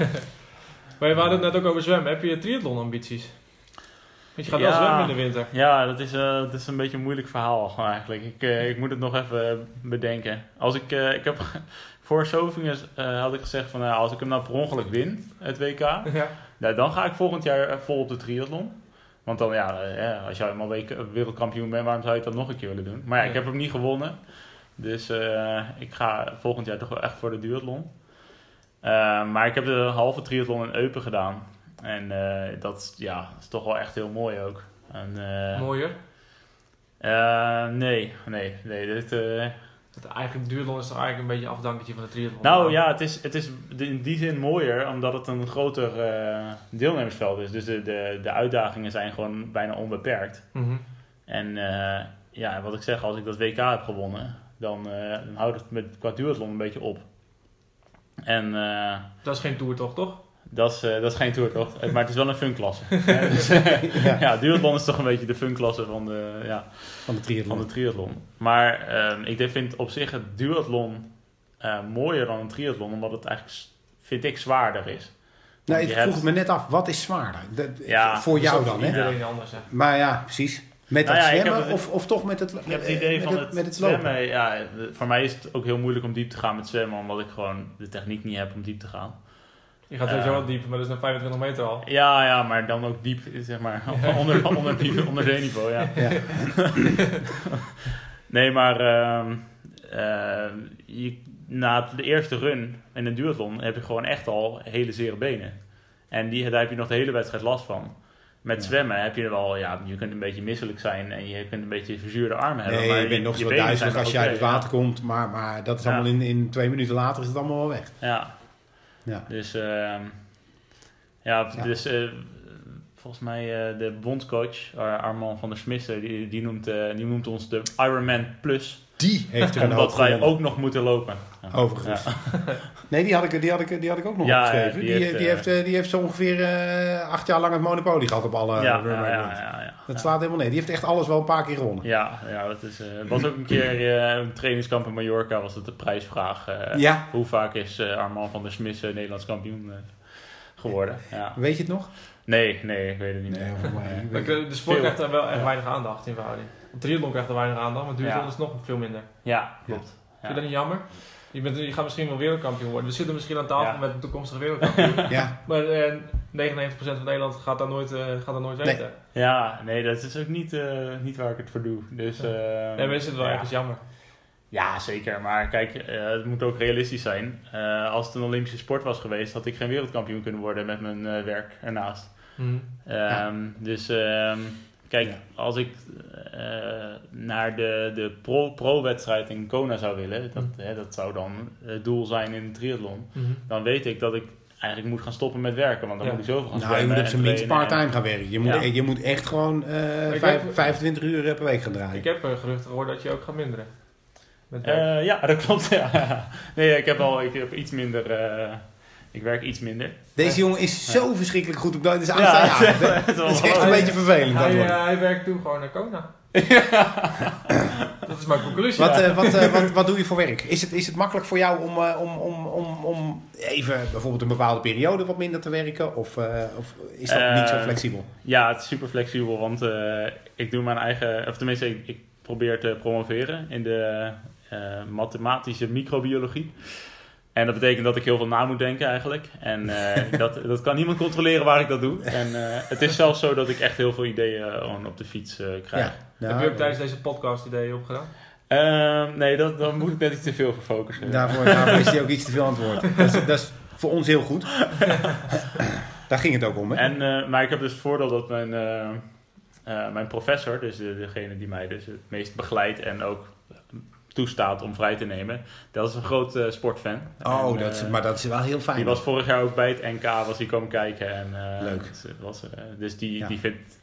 Maar we hadden het net ook over zwemmen. Heb je triathlon ambities? Want je gaat Ja. wel zwemmen in de winter. Ja, dat is, eh, dat is een beetje een moeilijk verhaal eigenlijk. Ik, eh, ik moet het nog even bedenken. Als ik, eh, ik heb, voor Sovingen eh, had ik gezegd van nou, als ik hem nou per ongeluk win, het WK, Ja. nou, dan ga ik volgend jaar eh, vol op de triathlon. Want dan ja, eh, als jij WK wereldkampioen bent, waarom zou je het dan nog een keer willen doen? Maar ja, ik heb hem niet gewonnen. Dus ik ga volgend jaar toch wel echt voor de duathlon. Maar ik heb de halve triathlon in Eupen gedaan. En dat is- ja, is toch wel echt heel mooi ook. En, Mooier. nee, nee, nee. Dit, Het eigenlijk duathlon is toch eigenlijk een beetje een afdankertje van de triathlon. nou ja, het is, het is in die zin mooier omdat het een groter eh, deelnemersveld is. Dus de, de, de uitdagingen zijn gewoon bijna onbeperkt. Mhm. En eh, ja, wat ik zeg, als ik dat WK heb gewonnen, dan, eh, dan houdt het met, qua duathlon een beetje op. En Dat is geen tour toch, toch? Dat, is, eh, dat is geen toertocht, maar het is wel een funklasse. Dus, (laughs) Ja. ja, duathlon is toch een beetje de funklasse van de, ja, Van de triathlon. van de triathlon. Maar ehm, ik vind op zich het duathlon eh, mooier dan een triathlon, omdat het eigenlijk, vind ik, zwaarder is. Nou, Want ik je vroeg hebt- me net af, wat is zwaarder? De- Ja, voor jou Dat is dan, hè? Iedereen anders, hè. Maar ja, precies. Met Nou dat ja, ik zwemmen het- of, of toch met het Ik heb het idee met van het, het, met het lopen? zwemmen. Ja, voor mij is het ook heel moeilijk om diep te gaan met zwemmen, omdat ik gewoon de techniek niet heb om diep te gaan. Je gaat sowieso wat dieper, maar dat is nog 25 meter al. Ja, ja, maar dan ook diep, zeg maar, (laughs) onder, onder, diep- onder zeeniveau, ja. Ja. (laughs) Nee, maar ehm, eh, je, na de eerste run in een duathlon heb je gewoon echt al hele zere benen. En die, daar heb je nog de hele wedstrijd last van. Met Ja. zwemmen heb je wel, ja, je kunt een beetje misselijk zijn en je kunt een beetje verzuurde armen hebben. Nee, maar je bent nog zo duizelig als je oké, uit het water komt, maar, maar dat is Ja. allemaal in, in twee minuten later is het allemaal wel weg. Ja. Ja. Dus, ehm, ja, dus eh, volgens mij eh, de bondscoach, Ar- Armand van der Smissen, die, die, noemt, eh, die noemt ons de Ironman Plus. Die heeft er een hoop Omdat wij gewonnen. ook nog moeten lopen. Ja. Overigens. Ja. (laughs) Nee, die had, ik, die, had ik, die had ik ook nog Ja, opgeschreven. ja, die, die heeft, heeft, die, heeft, eh, die heeft zo ongeveer eh, acht jaar lang het monopolie gehad op alle ja, ja, ja, ja, ja. Dat Ja. slaat helemaal nee. Die heeft echt alles wel een paar keer gewonnen. Ja, ja, dat is, eh, het was ook een keer eh, een trainingskamp in Mallorca, was het de prijsvraag. eh, Ja, Hoe vaak is eh, Armand van der Smissen Nederlands kampioen eh, geworden? Ja. weet je het nog? Nee, nee, ik weet het niet Nee, meer. voor mij. Nee. Maar ik- De sport Veel. krijgt daar wel echt Ja. weinig aandacht in verhouding. Want triathlon krijgt er weinig aandacht, maar Ja. is nog veel minder. Ja, klopt. Vind je dat niet jammer? Je, bent, je gaat misschien wel wereldkampioen worden. We zitten misschien aan tafel Ja. met een toekomstige wereldkampioen. (laughs) Ja, maar eh 99% van Nederland gaat dat nooit, eh, gaat dat nooit Nee. weten. Ja, nee, dat is ook niet, eh, niet waar ik het voor doe. Dus, eh, Nee, maar is het wel ja. ergens jammer. Ja, zeker. Maar kijk, eh, het moet ook realistisch zijn. Eh, als het een Olympische sport was geweest, had ik geen wereldkampioen kunnen worden met mijn eh, werk ernaast. Mhm. Ehm, Dus ehm, kijk, Ja. als ik eh, naar de, de pro- pro-wedstrijd in Kona zou willen, dat, Mhm. hè, dat zou dan het doel zijn in de triathlon, Mhm. dan weet ik dat ik eigenlijk moet gaan stoppen met werken, want dan Ja. moet ik zoveel gaan nou, je moet op zijn minst part-time gaan werken. Je moet, Ja. je moet echt gewoon eh, vijf- heb- 25 uur eh, per week gaan draaien. Ik heb uh, geruchten gehoord dat je ook gaat minderen. Eh, ja, dat klopt. (laughs) Ja. Nee, ik heb al ik heb iets minder. Ik werk iets minder. Deze jongen is zo verschrikkelijk goed op dat. Het is, Ja, ja, het is dat- echt een beetje vervelend. dat hij, wordt. eh, hij werkt toen gewoon naar Kona. (laughs) dat is mijn conclusie. Wat, eh, wat, eh, wat, (laughs) wat doe je voor werk? Is het, is het makkelijk voor jou om, eh, om, om, om, om even bijvoorbeeld een bepaalde periode wat minder te werken? Of, eh, of is dat niet zo flexibel? Ja, het is super flexibel, want eh, ik doe mijn eigen, of tenminste, ik, ik probeer te promoveren in de eh, mathematische microbiologie. En dat betekent dat ik heel veel na moet denken eigenlijk. En eh, (laughs) dat, dat kan niemand controleren waar ik dat doe. En eh, het is zelfs zo dat ik echt heel veel ideeën eh, gewoon op de fiets eh, krijg. Ja, Heb je ook tijdens deze podcast ideeën opgedaan? Ehm, nee, dat, daar moet ik net iets te veel voor focussen. (laughs) Daarvoor, daarvoor is hij ook iets te veel aan het woord. (laughs) Dat is, dat is Voor ons heel goed. Daar ging het ook om, hè? En, eh, maar ik heb dus het voordeel dat mijn, eh, eh, mijn professor, dus de, degene die mij dus het meest begeleidt en ook toestaat om vrij te nemen, dat is een groot eh, sportfan. oh, En, dat is, eh, maar dat is wel heel fijn. Die was vorig jaar ook bij het NK, was hij komen kijken. En, eh, Leuk. Dus, was, dus die, Ja. die vindt...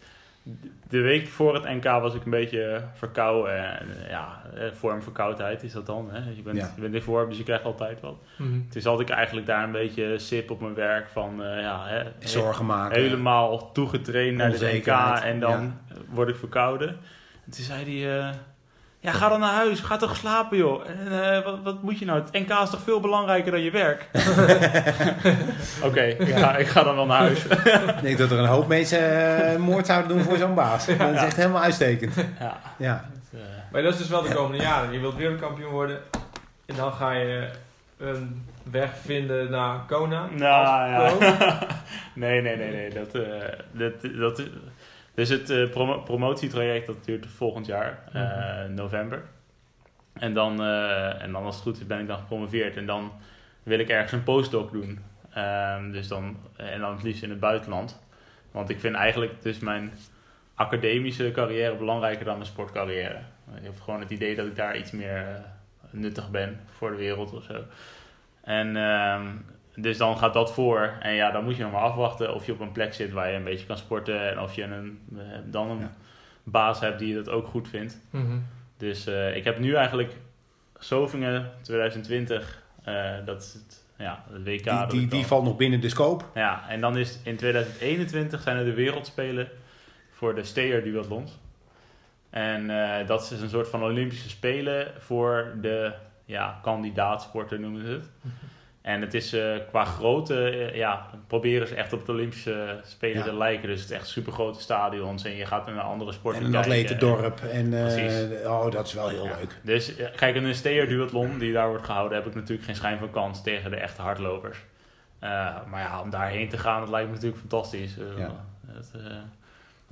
De week voor het NK was ik een beetje verkouden. En, ja, eh, vormverkoudheid is dat dan. Hè? Je, bent, Ja. je bent in vorm, dus je krijgt altijd wat. Mhm. Toen zat ik eigenlijk daar een beetje sip op mijn werk van... eh, ja, hè, Zorgen maken. helemaal toegetraind naar de NK en dan word ik verkouden. En toen zei hij... eh, ja, ga dan naar huis. Ga toch slapen, joh. En, eh, wat, wat moet je nou? Het NK is toch veel belangrijker dan je werk? (laughs) Oké, ik, ga, ik ga dan wel naar huis. (laughs) Ik denk dat er een hoop mensen eh, moord zouden doen voor zo'n baas. Dat is echt helemaal uitstekend. ja, Ja. eh, Maar dat is dus wel de komende jaren. Je wilt wereldkampioen worden. En dan ga je een weg vinden naar Kona. Nou ja. (laughs) nee, nee, nee, nee. Dat, eh, dat, dat is, dus het promo- promotietraject dat duurt volgend jaar, Mhm. november. En dan, eh, en dan als het goed is ben ik dan gepromoveerd. En dan wil ik ergens een postdoc doen. Ehm, dus dan, en dan het liefst in het buitenland. Want ik vind eigenlijk dus mijn academische carrière belangrijker dan mijn sportcarrière. Ik heb gewoon het idee dat ik daar iets meer nuttig ben voor de wereld of zo. En ehm, dus dan gaat dat voor. En ja, dan moet je nog maar afwachten of je op een plek zit waar je een beetje kan sporten. En of je een, eh, dan een Ja. baas hebt die dat ook goed vindt. Mhm. Dus eh, ik heb nu eigenlijk Zovingen 2020. eh, dat is het, ja, het WK. Die, die, valt nog binnen de scope. ja, en dan is in 2021 zijn er de wereldspelen voor de Steer duathlons. En eh, dat is een soort van Olympische Spelen voor de ja, kandidaatsporten noemen ze het. En het is eh, qua grootte, eh, ja, proberen ze echt op de Olympische Spelen Ja. te lijken. Dus het is echt super grote stadions en je gaat naar andere sporten En een kijken. atletendorp. En, eh, Precies. oh, dat is wel heel Ja. leuk. Dus kijk, in een Steer duathlon die daar wordt gehouden, heb ik natuurlijk geen schijn van kans tegen de echte hardlopers. Maar ja, om daarheen te gaan, dat lijkt me natuurlijk fantastisch. Ja. het,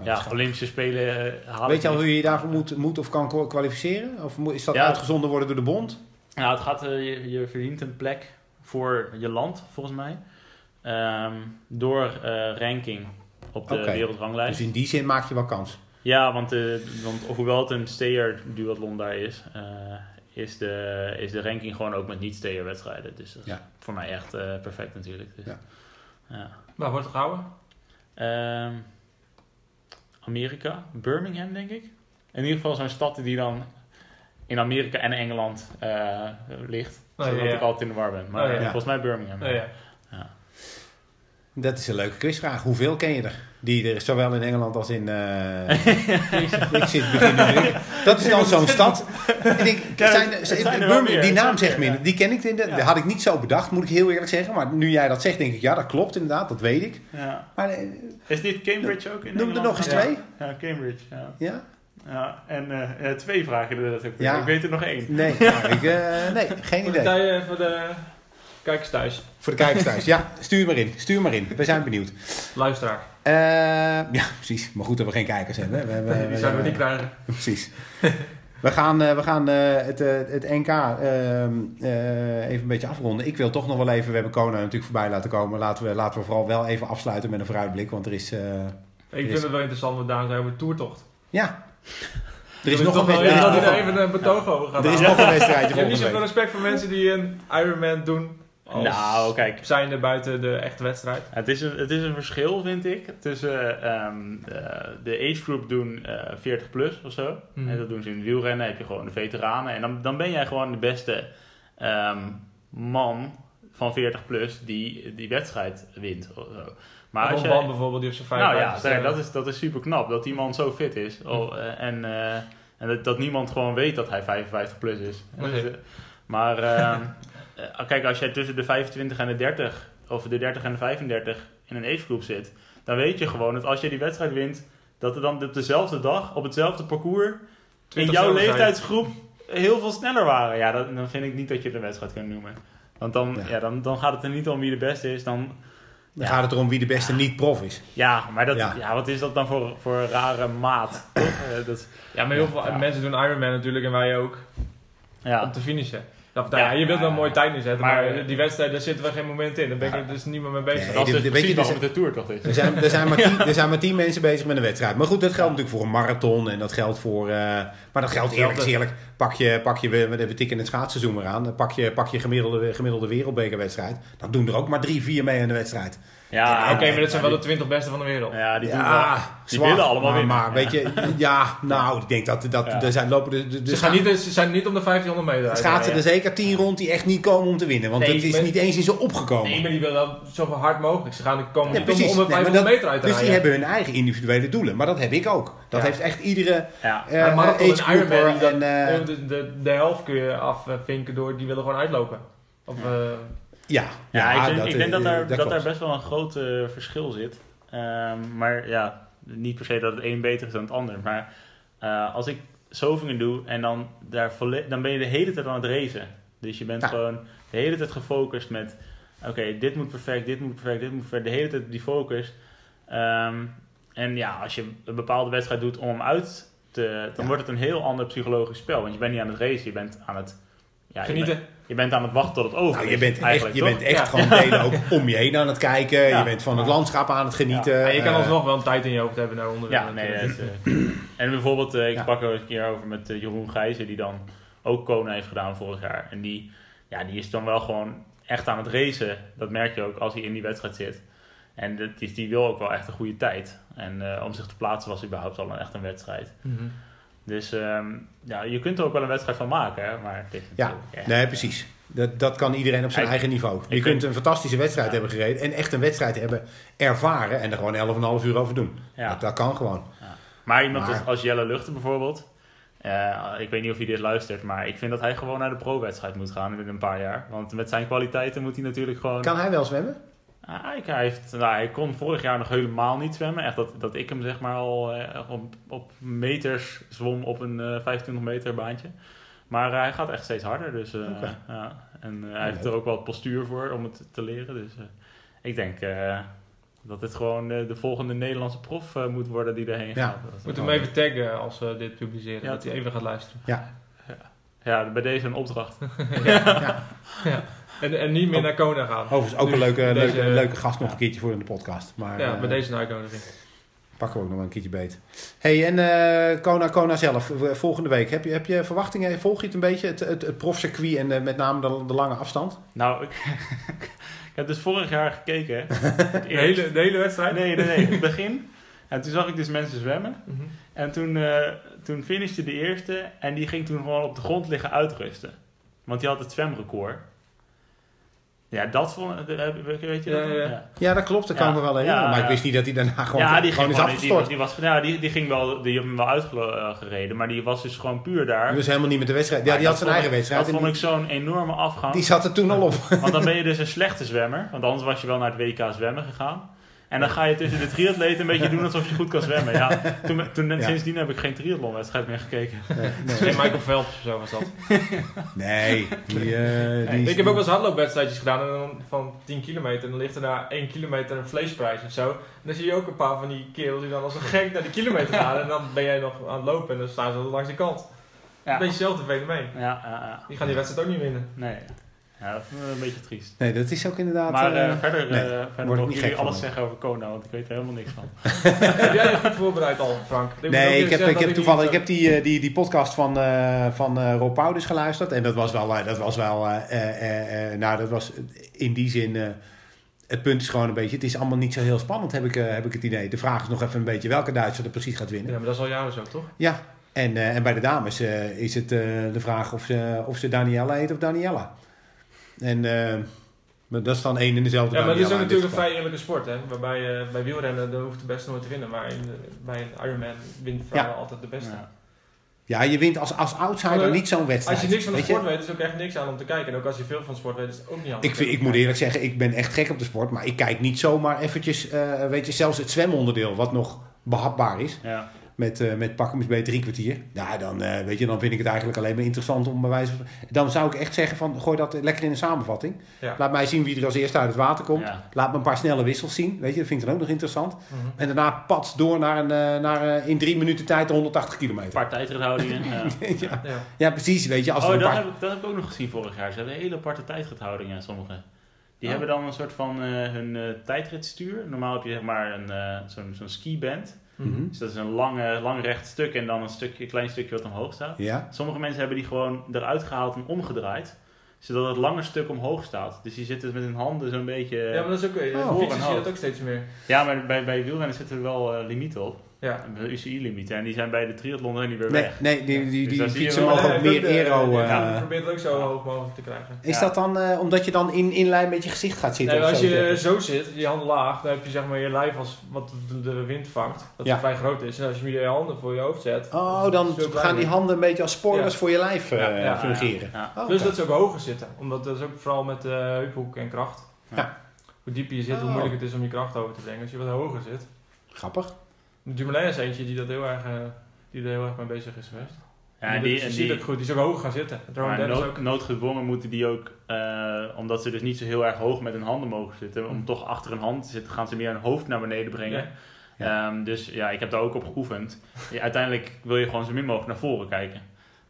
ja, Olympische Spelen halen. Weet je al hoe je je daarvoor moet, moet of kan kwalificeren? Of moet- is dat Ja. uitgezonden worden door de bond? Nou, het gaat, je, je verdient een plek voor je land, volgens mij. Ehm, door eh, ranking op de wereldranglijst. Dus in die zin maak je wel kans. Ja, want, eh, want hoewel het een steer duathlon daar is, eh, is, de, is de ranking gewoon ook met niet-steer wedstrijden. Dus dat is Ja. voor mij echt eh, perfect natuurlijk. Dus, Ja. ja. Waar wordt het gehouden? Ehm, Amerika, Birmingham denk ik. In ieder geval zo'n stad die dan in Amerika en Engeland eh, ligt. Oh, zodat ja. ik altijd in de war ben. Maar Oh, ja. volgens mij Birmingham. Oh, ja. Dat is een leuke quizvraag. Hoeveel ken je er? Die er zowel in Engeland als in... eh, (laughs) ik zit beginnen nu. Dat is dan zo'n stad. Ik denk, (laughs) zijn, zijn- Birmingham, die naam zegt ja. Die ken ik. in de- had ik niet zo bedacht, moet ik heel eerlijk zeggen. Maar nu jij dat zegt, denk ik, ja, dat klopt inderdaad. Dat weet ik. Ja. Maar eh, Is dit Cambridge ook in noem er nog eens Ja. twee. Ja, Cambridge. Ja. Ja? En eh, eh, twee vragen inderdaad ook. Ja. Ik weet er nog één. Nee, (laughs) nou, ik, eh, nee geen Voor de, idee. tij- voor de kijkers thuis, Voor de kijkers thuis. Ja, stuur maar in. Stuur maar in. We zijn benieuwd. luisteraar. Eh, ja, precies. Maar goed dat we geen kijkers hebben. We, hebben- Die we- zouden we we- niet krijgen. (laughs) Precies. We gaan, eh, we gaan eh, het, eh, het NK ehm, eh, even een beetje afronden. Ik wil toch nog wel even, we hebben Kona natuurlijk voorbij laten komen. Laten we, laten we vooral wel even afsluiten met een vooruitblik. Want er is, eh, Ik vind het wel interessant, want daarom zijn we toertocht. ja, er is Ik nog een wedstrijd. dat er hij er even een betoog over gaat Er is nog een wedstrijdje Ik heb niet zoveel respect voor mensen die een Ironman doen. Als Nou, kijk. Zijnde buiten de echte wedstrijd. Het is, een, het is een verschil, vind ik, tussen ehm, de, de age group doen eh 40 plus of zo. Mhm. En dat doen ze in het wielrennen, heb je gewoon de veteranen. En dan, dan ben jij gewoon de beste ehm, man van 40 plus die die wedstrijd wint. Of zo. Maar als je, bijvoorbeeld, die op zijn nou ja, 55 dat is, dat is super knap dat die man zo fit is. Oh, eh, en eh, en dat, dat niemand gewoon weet dat hij 55 plus is. Dus, eh, maar ehm, (laughs) eh, kijk, als jij tussen de 25 en de 30, of de 30 en de 35 in een agegroep zit, dan weet je gewoon dat als je die wedstrijd wint, dat er dan op dezelfde dag, op hetzelfde parcours, in 20 jouw leeftijdsgroep heel veel sneller waren. Ja, dat, dan vind ik niet dat je het een wedstrijd kunt noemen. Want dan, Ja. ja. dan, dan gaat het er niet om wie de beste is. Dan, Dan gaat het erom wie de beste niet-prof is. ja, maar dat, Ja. ja. wat is dat dan voor, voor een rare maat? Eh, dat, Ja, maar heel veel Ja. mensen doen Ironman natuurlijk en wij ook. ja. Om te finishen. Dat, nou ja, je wilt wel een mooie tijd neerzetten, maar, Maar- die wedstrijd, daar zitten we geen moment in. Daar ben ik er dus niet meer mee bezig. Nee, Dat is dit- weet je, precies dus- wat met de Tour toch dit. Er zijn, er, zijn maar (laughs) tien, er zijn maar tien mensen bezig met een wedstrijd. Maar goed, dat geldt natuurlijk voor een marathon en dat geldt voor... eh, maar dat geldt eerlijk is eerlijk. Pak je, pak je we, we tikken het schaatsseizoen maar aan. Pak je, pak je gemiddelde, gemiddelde wereldbekerwedstrijd. Dan doen er ook maar drie, vier mee aan de wedstrijd. Ja, Oké, maar dat zijn wel de 20 beste van de wereld. Ja, die doen wel. Die willen allemaal maar, winnen. Maar weet je, ja, nou, ik denk dat, dat Ja. er zijn lopen de, de, de Ze, gaan niet, ze zijn niet om de 1500 meter uit. schaatsen er zeker tien rond die echt niet komen om te winnen. Want Nee, het is niet eens in zo opgekomen. Nee, maar die willen wel zo hard mogelijk. Ze gaan komen Ja, om, precies. om de Nee, maar 500 dat- meter uit te dus die hebben hun eigen individuele doelen. Maar dat heb ik ook. Dat Ja. heeft echt iedere Ja. eh Maar marathon en Ironman, die en... eh, de, de, de helft kun je afvinken door, die willen gewoon uitlopen. Of, eh, ja, Ja, ik denk, ik denk dat, eh, daar, dat, daar best wel een groot eh, verschil zit. Ehm, maar ja, niet per se dat het een beter is dan het ander. Maar eh, als ik Zovingen doe en dan, daar dan ben je de hele tijd aan het racen. Dus je bent Ja. gewoon de hele tijd gefocust met... Oké, dit moet perfect, dit moet perfect, dit moet perfect. De hele tijd die focus. Ehm, en ja, als je een bepaalde wedstrijd doet om hem uit te... Dan Ja. wordt het een heel ander psychologisch spel. Want je bent niet aan het racen, je bent aan het... Ja, je genieten. Je bent aan het wachten tot het over Nou, is. je bent echt, je toch? bent echt Ja. gewoon delen ook om je heen aan het kijken. Ja. Je bent van het Ja. landschap aan het genieten. ja, je kan Eh, alsnog wel een tijd in je hoofd hebben naar onder. Ja, nee, dat eh, En bijvoorbeeld, eh, ik Ja. sprak er eens een keer over met Jeroen Gijzen, die dan ook Kona heeft gedaan vorig jaar. En die, ja, die is dan wel gewoon echt aan het racen. Dat merk je ook als hij in die wedstrijd zit. En dat is, die wil ook wel echt een goede tijd. En eh, om zich te plaatsen was überhaupt al een, echt een wedstrijd. Mhm. Dus ehm, ja, je kunt er ook wel een wedstrijd van maken, hè, maar Ja, echt, nee, precies. Dat, dat kan iedereen op zijn Ik- eigen niveau. Je kunt vind- een fantastische wedstrijd Ja. hebben gereden en echt een wedstrijd hebben ervaren en er gewoon 11,5 uur over doen. Ja. Dat, dat kan gewoon. Maar iemand Maar- als, als Jelle Luchten bijvoorbeeld. eh, ik weet niet of hij dit luistert, maar ik vind dat hij gewoon naar de pro-wedstrijd moet gaan in een paar jaar. Want met zijn kwaliteiten moet hij natuurlijk gewoon. Kan hij wel zwemmen? Ah, hij, heeft, nou, hij kon vorig jaar nog helemaal niet zwemmen. Echt dat, dat ik hem zeg maar al eh, op, op meters zwom op een eh 25 meter baantje. Maar eh, hij gaat echt steeds harder. Dus, eh, ja. En eh, hij Ja, heeft er ook wel het postuur voor om het te leren. Dus eh, ik denk eh, dat dit gewoon eh, de volgende Nederlandse prof eh, moet worden die erheen Ja. gaat. Moet hem even taggen als we dit publiceren, Ja, dat hij even gaat luisteren. Ja, bij deze een opdracht. (laughs) En, en niet meer naar Kona gaan. Overigens ook een Dus leuke, deze- leuke, leuke gast nog een keertje voor in de podcast. Maar Ja, eh, bij deze uitnodiging. pakken we ook nog wel een keertje beet. hey, en eh Kona, Kona zelf, volgende week. Heb je, heb je verwachtingen? Volg je het een beetje, het, het, het profcircuit en eh, met name de, de lange afstand? Nou, ik, (laughs) ik heb dus vorig jaar gekeken. (laughs) De hele, de hele wedstrijd? Nee, nee, nee. Het (laughs) begin. En toen zag ik dus mensen zwemmen. Mhm. En toen, eh toen finishte de eerste. En die ging toen gewoon op de grond liggen uitrusten. Want die had het zwemrecord. Ja, dat vond eh, Weet je dat? Ja, dan? ja. Ja, dat klopt. Dat kan me wel. Ja, maar ik wist niet dat hij daarna gewoon, ja, die gewoon ging is die, afgestort. die, was, ja, die, die ging wel, die heeft hem wel uitgereden, maar die was dus gewoon puur daar. Die was helemaal niet met de wedstrijd. Ja, die had zijn eigen ik- wedstrijd. Dat vond ik zo'n enorme afgang. die zat er toen al op. Want dan ben je dus een slechte zwemmer. Want anders was je wel naar het WK zwemmen gegaan. En dan ga je tussen de triatleten een beetje (laughs) doen alsof je goed kan zwemmen. Ja, toen, toen, Ja. Sindsdien heb ik geen triathlonwedstrijd meer gekeken. Nee, Geen. (laughs) Michael Phelps of zo was dat. (laughs) nee die, eh, die ik heb ook wel eens hardloopwedstrijdjes gedaan en dan van 10 kilometer. En dan ligt er na 1 kilometer een vleesprijs of zo. En dan zie je ook een paar van die kerels die dan als een gek naar de kilometer gaan. En dan ben jij nog aan het lopen en dan staan ze langs de kant. Ja, Een beetje hetzelfde fenomeen. ja, ja, ja. Die gaan die wedstrijd ook niet winnen. Nee. Ja, dat is een beetje triest. Nee, dat is ook inderdaad... Maar eh, eh, verder, nee, eh verder ik mogen jullie van, alles zeggen over Kona, want ik weet er helemaal niks van. (laughs) heb jij je goed voorbereid al, Frank? Ik Nee, ik heb, ik heb toevallig ik heb die, die, die podcast van, eh van eh Rob Pauwers geluisterd. En dat was wel, eh, dat was wel eh, eh, eh, eh, nou dat was in die zin, eh, het punt is gewoon een beetje, het is allemaal niet zo heel spannend heb ik, heb ik het idee. De vraag is nog even een beetje welke Duitser er precies gaat winnen. Ja, maar dat is al jaren zo, toch? Ja, en, eh, en bij de dames eh, is het eh, de vraag of ze, of ze Daniela heet of Daniela. En eh, maar dat is dan één en dezelfde Ja, maar het is ook natuurlijk een vrij eerlijke sport, hè? Waarbij eh, bij wielrennen dan hoeft de beste nooit te winnen, maar in, bij een Ironman wint vrouwen altijd de beste. Ja. Ja, je wint als, als outsider Maar, niet zo'n wedstrijd. Als je niks van de sport weet, is er ook echt niks aan om te kijken. En ook als je veel van de sport weet, is het ook niet aan om Ik, te vind, ik moet eerlijk zeggen, ik ben echt gek op de sport. Maar ik kijk niet zomaar eventjes, eh, weet je, zelfs het zwemonderdeel, wat nog behapbaar is. Ja. Met, eh, met pak hem eens bij drie kwartier. Ja, dan, eh, weet je, dan vind ik het eigenlijk alleen maar interessant om bij wijze van... Dan zou ik echt zeggen van, gooi dat lekker in de samenvatting. Ja. Laat mij zien wie er als eerste uit het water komt. Ja. Laat me een paar snelle wissels zien. Weet je, dat vind ik dan ook nog interessant. Mhm. En daarna pats door naar, een, eh, naar eh, in drie minuten tijd de 180 Een kilometer. paar tijdrithoudingen. (laughs) ja. ja. Precies. Weet je, als oh, een dat paar... heb, ik, dat heb ik ook nog gezien vorig jaar. Ze hebben hele aparte tijdrithoudingen, sommigen. Die Oh. hebben dan een soort van eh, hun eh, tijdritstuur. Normaal heb je zeg maar een, eh, zo'n zo'n skiband. Mhm. Dus dat is een lang, lang recht stuk en dan een stukje, klein stukje wat omhoog staat. Ja, Sommige mensen hebben die gewoon eruit gehaald en omgedraaid. Zodat het lange stuk omhoog staat. Dus die zitten dus met hun handen zo'n beetje... Ja, maar dat is ook... eh, Oh, fietsen zie je dat ook steeds meer. Ja, maar bij, bij wielrennen zitten er wel eh, limieten op. Ja. UCI-limieten. En die zijn bij de triathlon niet weer nee, weg. nee die, die, Dus die je fietsen mogen Ja, ook meer de- aero... de- eh, ja, probeert het ook zo hoog mogelijk te krijgen. Is Ja. dat dan eh, omdat je dan in, in lijn met je gezicht gaat zitten? Nee, als zo? je zo zit, je handen laag, dan heb je zeg maar je lijf als wat de, de wind vangt. Dat Ja. het vrij groot is. En als je je handen voor je hoofd zet. Oh, dan gaan die handen een beetje als spoilers Ja. voor je lijf eh, Ja, ja, fungeren. Ja. Oh, Dus dat ze ook hoger zitten. Omdat dat is ook vooral met eh heuphoek en kracht. Ja. Hoe dieper je zit, hoe Oh. moeilijk het is om je kracht over te brengen. Als je wat hoger zit. Grappig. Dumoulin is eentje die, dat heel erg, eh, die er heel erg mee bezig is geweest. Ja, die, die, die, ook goed, die is ook hoger gaan zitten. Maar nood- ook. noodgedwongen moeten die ook, eh, omdat ze dus niet zo heel erg hoog met hun handen mogen zitten, om Mm. toch achter een hand te zitten, gaan ze meer hun hoofd naar beneden brengen. Ja. Ehm, dus ja, ik heb daar ook op geoefend. (laughs) Uiteindelijk wil je gewoon zo min mogelijk naar voren kijken.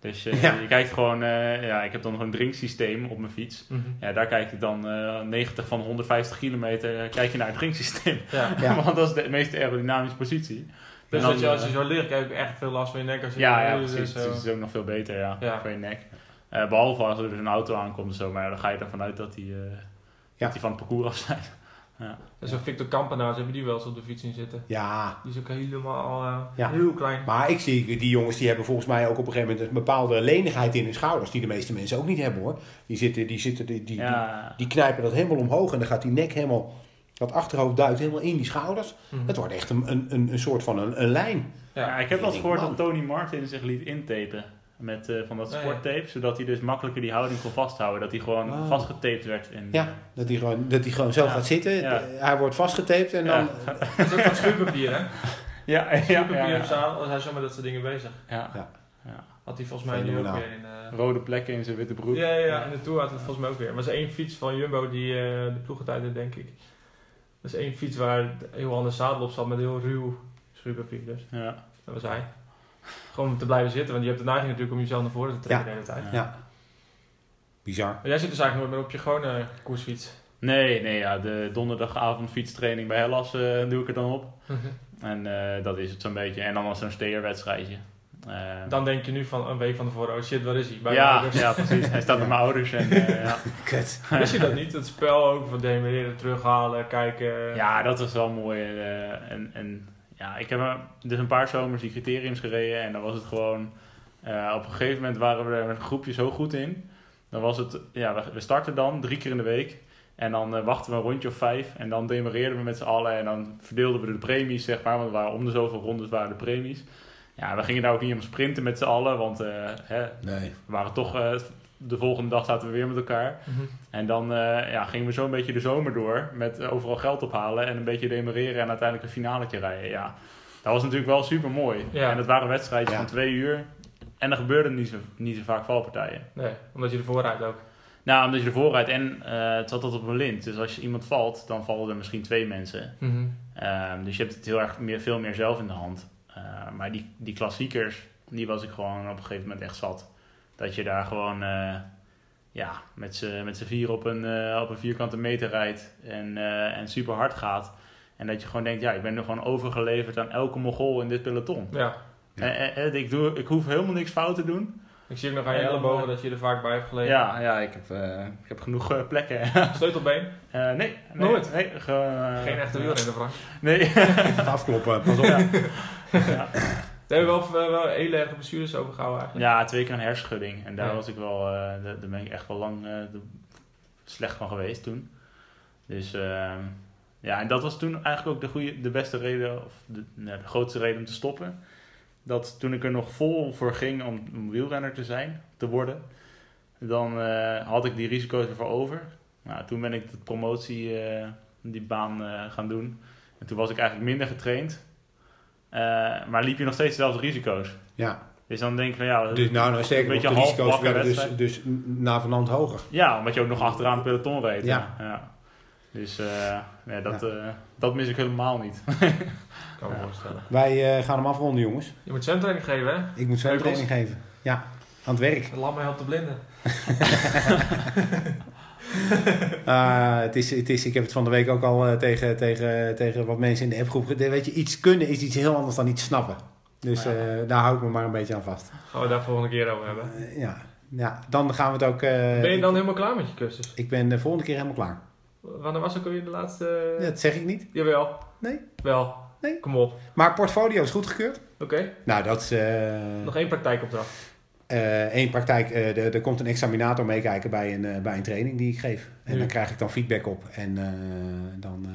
Dus eh, Ja. je kijkt gewoon, eh, ja, ik heb dan nog een drinksysteem op mijn fiets. Mhm. Ja, daar kijk ik dan eh 90 van 150 kilometer, kijk je naar het drinksysteem. Ja. (laughs) Ja. Want dat is de meest aerodynamische positie. Dus dan, dat je, als je zo ligt, heb je echt veel last van je nek. Als je Ja, ja dus precies. zo- Het is ook nog veel beter ja, Ja. voor je nek. Eh, behalve als er dus een auto aankomt zo, maar dan ga je ervan uit dat die, eh, dat die van het parcours af zijn. Ja. En zo'n Victor Kampenaars hebben die wel eens op de fiets zien zitten. Ja, Die is ook helemaal eh, Ja. heel klein. maar ik zie die jongens die hebben volgens mij ook op een gegeven moment een bepaalde lenigheid in hun schouders. Die de meeste mensen ook niet hebben hoor. Die, zitten, die, zitten, die, die, Ja. die knijpen dat helemaal omhoog en dan gaat die nek helemaal, dat achterhoofd duikt helemaal in die schouders. Mhm. Het wordt echt een, een, een, een soort van een, een lijn. Ja, ik heb wel eens gehoord dat Tony Martin zich liet intapen. Met eh, van dat Ja, ja. sporttape, zodat hij dus makkelijker die houding kon vasthouden. Dat hij gewoon Oh. vastgetaped werd. In, Ja, dat hij gewoon, dat hij gewoon zo Ja. gaat zitten. Ja. Hij wordt vastgetaped en dan... (laughs) Dat is ook van schuurpapier, hè? (laughs) Ja, ja, Schuurpapier ja, op zijn hij zo met dat soort dingen bezig. ja. Ja. Ja. Had hij volgens mij nu ook weer in... eh, Rode plekken in zijn witte broek. Ja, ja, ja, in de Tour had het volgens mij ook weer. Maar er is één fiets van Jumbo die eh, de ploegentijd denk ik. Dat is één fiets waar een heel ander zadel op zat met heel ruw schuurpapier. Dus Ja. dat was hij. Gewoon om te blijven zitten, want je hebt de neiging natuurlijk om jezelf naar voren te trekken Ja. de hele tijd. Ja. Bizar. Maar jij zit dus eigenlijk nooit meer op je gewone koersfiets. Nee, nee, ja, de donderdagavond fietstraining bij Hellas eh, doe ik er dan op. En eh, dat is het zo'n beetje. En dan als zo'n steerwedstrijdje. Eh, Dan denk je nu van een week van tevoren, oh shit, waar is hij? Bij mijn ja, ouders. ja, precies. Hij staat bij mijn ouders. En, eh, ja. (laughs) Kut. Wist je dat niet? Het spel ook van demereren, terughalen, kijken. ja, dat was wel mooi. eh, en, en ja, ik heb dus een paar zomers die criteriums gereden. En dan was het gewoon... eh, op een gegeven moment waren we er met een groepje zo goed in. Dan was het... Ja, we, starten dan drie keer in de week. En dan eh, wachten we een rondje of vijf. En dan demereerden we met z'n allen. En dan verdeelden we de premies, zeg maar. Want er waren om de zoveel rondes waren de premies. Ja, we gingen daar ook niet om sprinten met z'n allen. Want eh, hè, Nee. we waren toch... de volgende dag zaten we weer met elkaar. Mhm. En dan eh, ja, gingen we zo een beetje de zomer door. Met eh, overal geld ophalen. En een beetje demereren. En uiteindelijk een finaletje rijden. Ja, dat was natuurlijk wel super mooi. Ja. En het waren wedstrijdjes Ja. van twee uur. En er gebeurde niet zo, niet zo vaak valpartijen. Nee, omdat je ervoor rijdt ook. Nou, omdat je ervoor rijdt en eh, het zat altijd op een lint. Dus als je iemand valt, dan vallen er misschien twee mensen. Mhm. Ehm, dus je hebt het heel erg meer, veel meer zelf in de hand. Eh, maar die, die klassiekers, die was ik gewoon op een gegeven moment echt zat. Dat je daar gewoon eh, ja, met z'n met z'n vier op een, eh, op een vierkante meter rijdt en, eh, en super hard gaat. En dat je gewoon denkt, ja, ik ben er gewoon overgeleverd aan elke mogol in dit peloton. Ja. Ja. Eh, eh, eh, ik, doe, ik hoef helemaal niks fout te doen. Ik zie ook nog aan je ellebogen dat je er vaak bij hebt gelegen. Ja, ja ik, heb, eh, ik heb genoeg plekken. (laughs) Sleutelbeen? Eh, nee, nee. Nooit? Nee, Geen echte wielrenner, Frank. Nee. (laughs) Even afkloppen, pas op. ja. (laughs) ja. Daar hebben we wel, wel hele erge blessures over gehouden eigenlijk. Ja, twee keer een hersenschudding. En daar Ja. was ik wel, eh, daar, daar ben ik echt wel lang eh, slecht van geweest toen. Dus ehm, ja, en dat was toen eigenlijk ook de, goede, de beste reden, of de, nee, de grootste reden om te stoppen. Dat toen ik er nog vol voor ging om, om wielrenner te zijn, te worden, dan eh, had ik die risico's ervoor over. Nou, toen ben ik de promotie, die baan gaan doen. En toen was ik eigenlijk minder getraind. Eh, maar liep je nog steeds dezelfde risico's. Ja. Dus dan denk ik van ja, Dus nou, nou nog, beetje de half risico's werden dus, dus na vanand hoger. ja, omdat je ook nog achteraan het peloton reed. Ja. ja. Dus eh, nee, dat, eh, dat mis ik helemaal niet. (laughs) Kan me Ja. voorstellen. Wij eh, gaan hem afronden, jongens. Je moet zwemtraining geven, hè? Ik moet Heuvels. training geven. Ja, aan het werk. De lammen helpt de blinden. (laughs) Ah, (laughs) het is, het is, ik heb het van de week ook al eh, tegen, tegen, tegen wat mensen in de appgroep. Weet je, iets kunnen is iets heel anders dan iets snappen. Dus Ja. eh, daar hou ik me maar een beetje aan vast. Gaan we daar volgende keer over hebben. Eh, ja. ja, dan gaan we het ook... eh, Ben je dan helemaal klaar met je cursus? Ik ben de volgende keer helemaal klaar. Wanneer was ook alweer de laatste... Ja, dat zeg ik niet. Jawel. Nee. Wel. Nee. Kom op. Maar portfolio is goedgekeurd. Oké. Nou, dat is... eh, Nog één praktijkopdracht. Eh, één praktijk. eh, er- er komt een examinator meekijken bij een, eh, bij een training die ik geef. En Nu. daar krijg ik dan feedback op. En eh, dan... eh,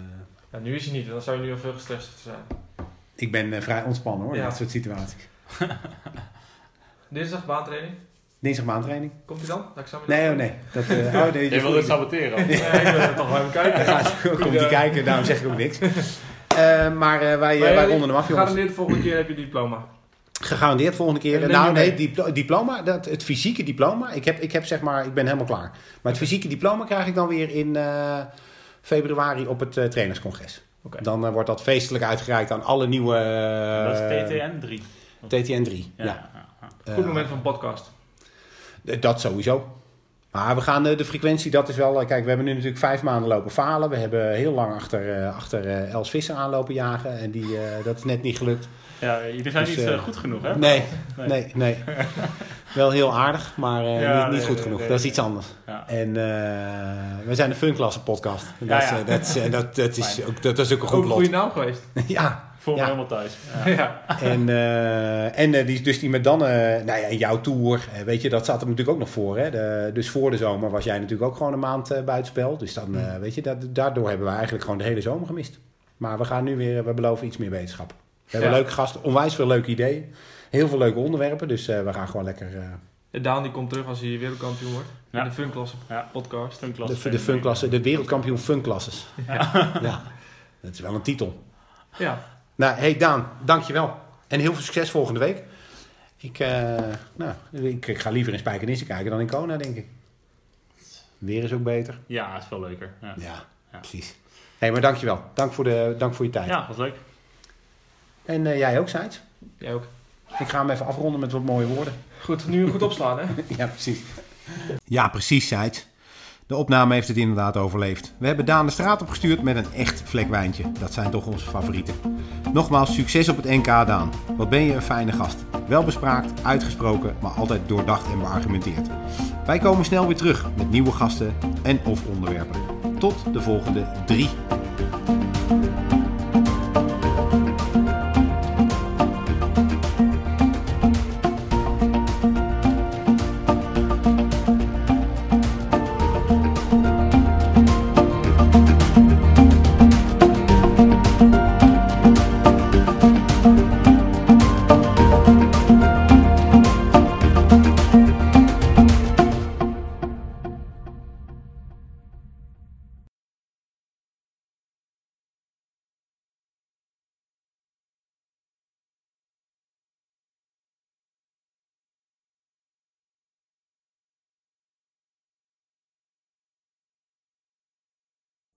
Ja, nu is hij niet, dan zou je nu al veel gestrest zijn. ik ben eh, vrij ontspannen hoor, in dat soort situaties. (laughs) Dinsdag baantraining. Dinsdag maantraining. Komt hij dan? Dat ik samen Nee, oh nee. Dat, eh, oh, nee (laughs) Je wil het saboteren. (laughs) Nee, ik wil er toch wel even kijken. Dan gaat- komt hij kijken, daarom zeg ik ook niks. Eh, maar eh, wij, eh, wij ronden hem af, jongens. Garandeerd volgende keer heb je diploma. Gegarandeerd volgende keer. Nou, nee, diplo- diploma, dat, het fysieke diploma. Ik heb, ik heb zeg maar, ik ben helemaal klaar. Maar het fysieke diploma krijg ik dan weer in eh, februari op het eh, trainerscongres. Oké. Dan eh, wordt dat feestelijk uitgereikt aan alle nieuwe... eh, dat is TTN 3. TTN 3, ja. Ja. ja. Goed moment van podcast. Dat sowieso. Maar we gaan eh, de frequentie, dat is wel... eh, Kijk, we hebben nu natuurlijk vijf maanden lopen falen. We hebben heel lang achter, eh, achter eh, Els Visser aanlopen jagen. En die, eh, dat is net niet gelukt. Ja, jullie zijn Dus, niet goed genoeg, hè? Nee, (laughs) Nee. nee, nee. wel heel aardig, maar eh, Ja, niet, niet nee, goed nee, genoeg. nee, dat is iets anders. Ja. En eh, we zijn de Funklasse podcast. Dat, Ja, dat, is, dat, dat, is, Fijn. ook, dat is ook een Ook goed een lot. goede naam geweest. (laughs) ja, Voel me Ja. helemaal thuis. (laughs) Ja. Ja. en, eh, en eh, die, dus die met dan, eh, nou ja, jouw tour, eh, weet je, dat zat er natuurlijk ook nog voor. Hè? De, dus voor de zomer was jij natuurlijk ook gewoon een maand eh, buitenspel. Dus dan, eh, weet je, dat, daardoor hebben we eigenlijk gewoon de hele zomer gemist. Maar we gaan nu weer, we beloven iets meer wetenschap. We hebben Ja. leuke gasten, onwijs veel leuke ideeën. Heel veel leuke onderwerpen, dus eh, we gaan gewoon lekker... eh, De Daan die komt terug als hij wereldkampioen wordt. Ja. In de Funklasse Ja. podcast. Funklasse De, de funklasse, de wereldkampioen funklasses. Ja. Ja, dat is wel een titel. ja. Nou, hey Daan, dankjewel. En heel veel succes volgende week. Ik, eh, nou, ik, ik ga liever in Spijkenisse kijken dan in Kona, denk ik. Weer is ook beter. Ja, is veel leuker. Ja, Ja, Ja. precies. hey, maar dankjewel. Dank voor, de, dank voor je tijd. ja was leuk. En eh, jij ook, Seitz? Jij ook. Ik ga hem even afronden met wat mooie woorden. Goed, nu goed opslaan hè. (laughs) ja, precies. Ja, precies, Seitz. De opname heeft het inderdaad overleefd. We hebben Daan de straat opgestuurd met een echt vlekwijntje. Dat zijn toch onze favorieten. Nogmaals, succes op het NK, Daan. Wat ben je een fijne gast. Welbespraakt, uitgesproken, maar altijd doordacht en beargumenteerd. Wij komen snel weer terug met nieuwe gasten en of onderwerpen. Tot de volgende drie.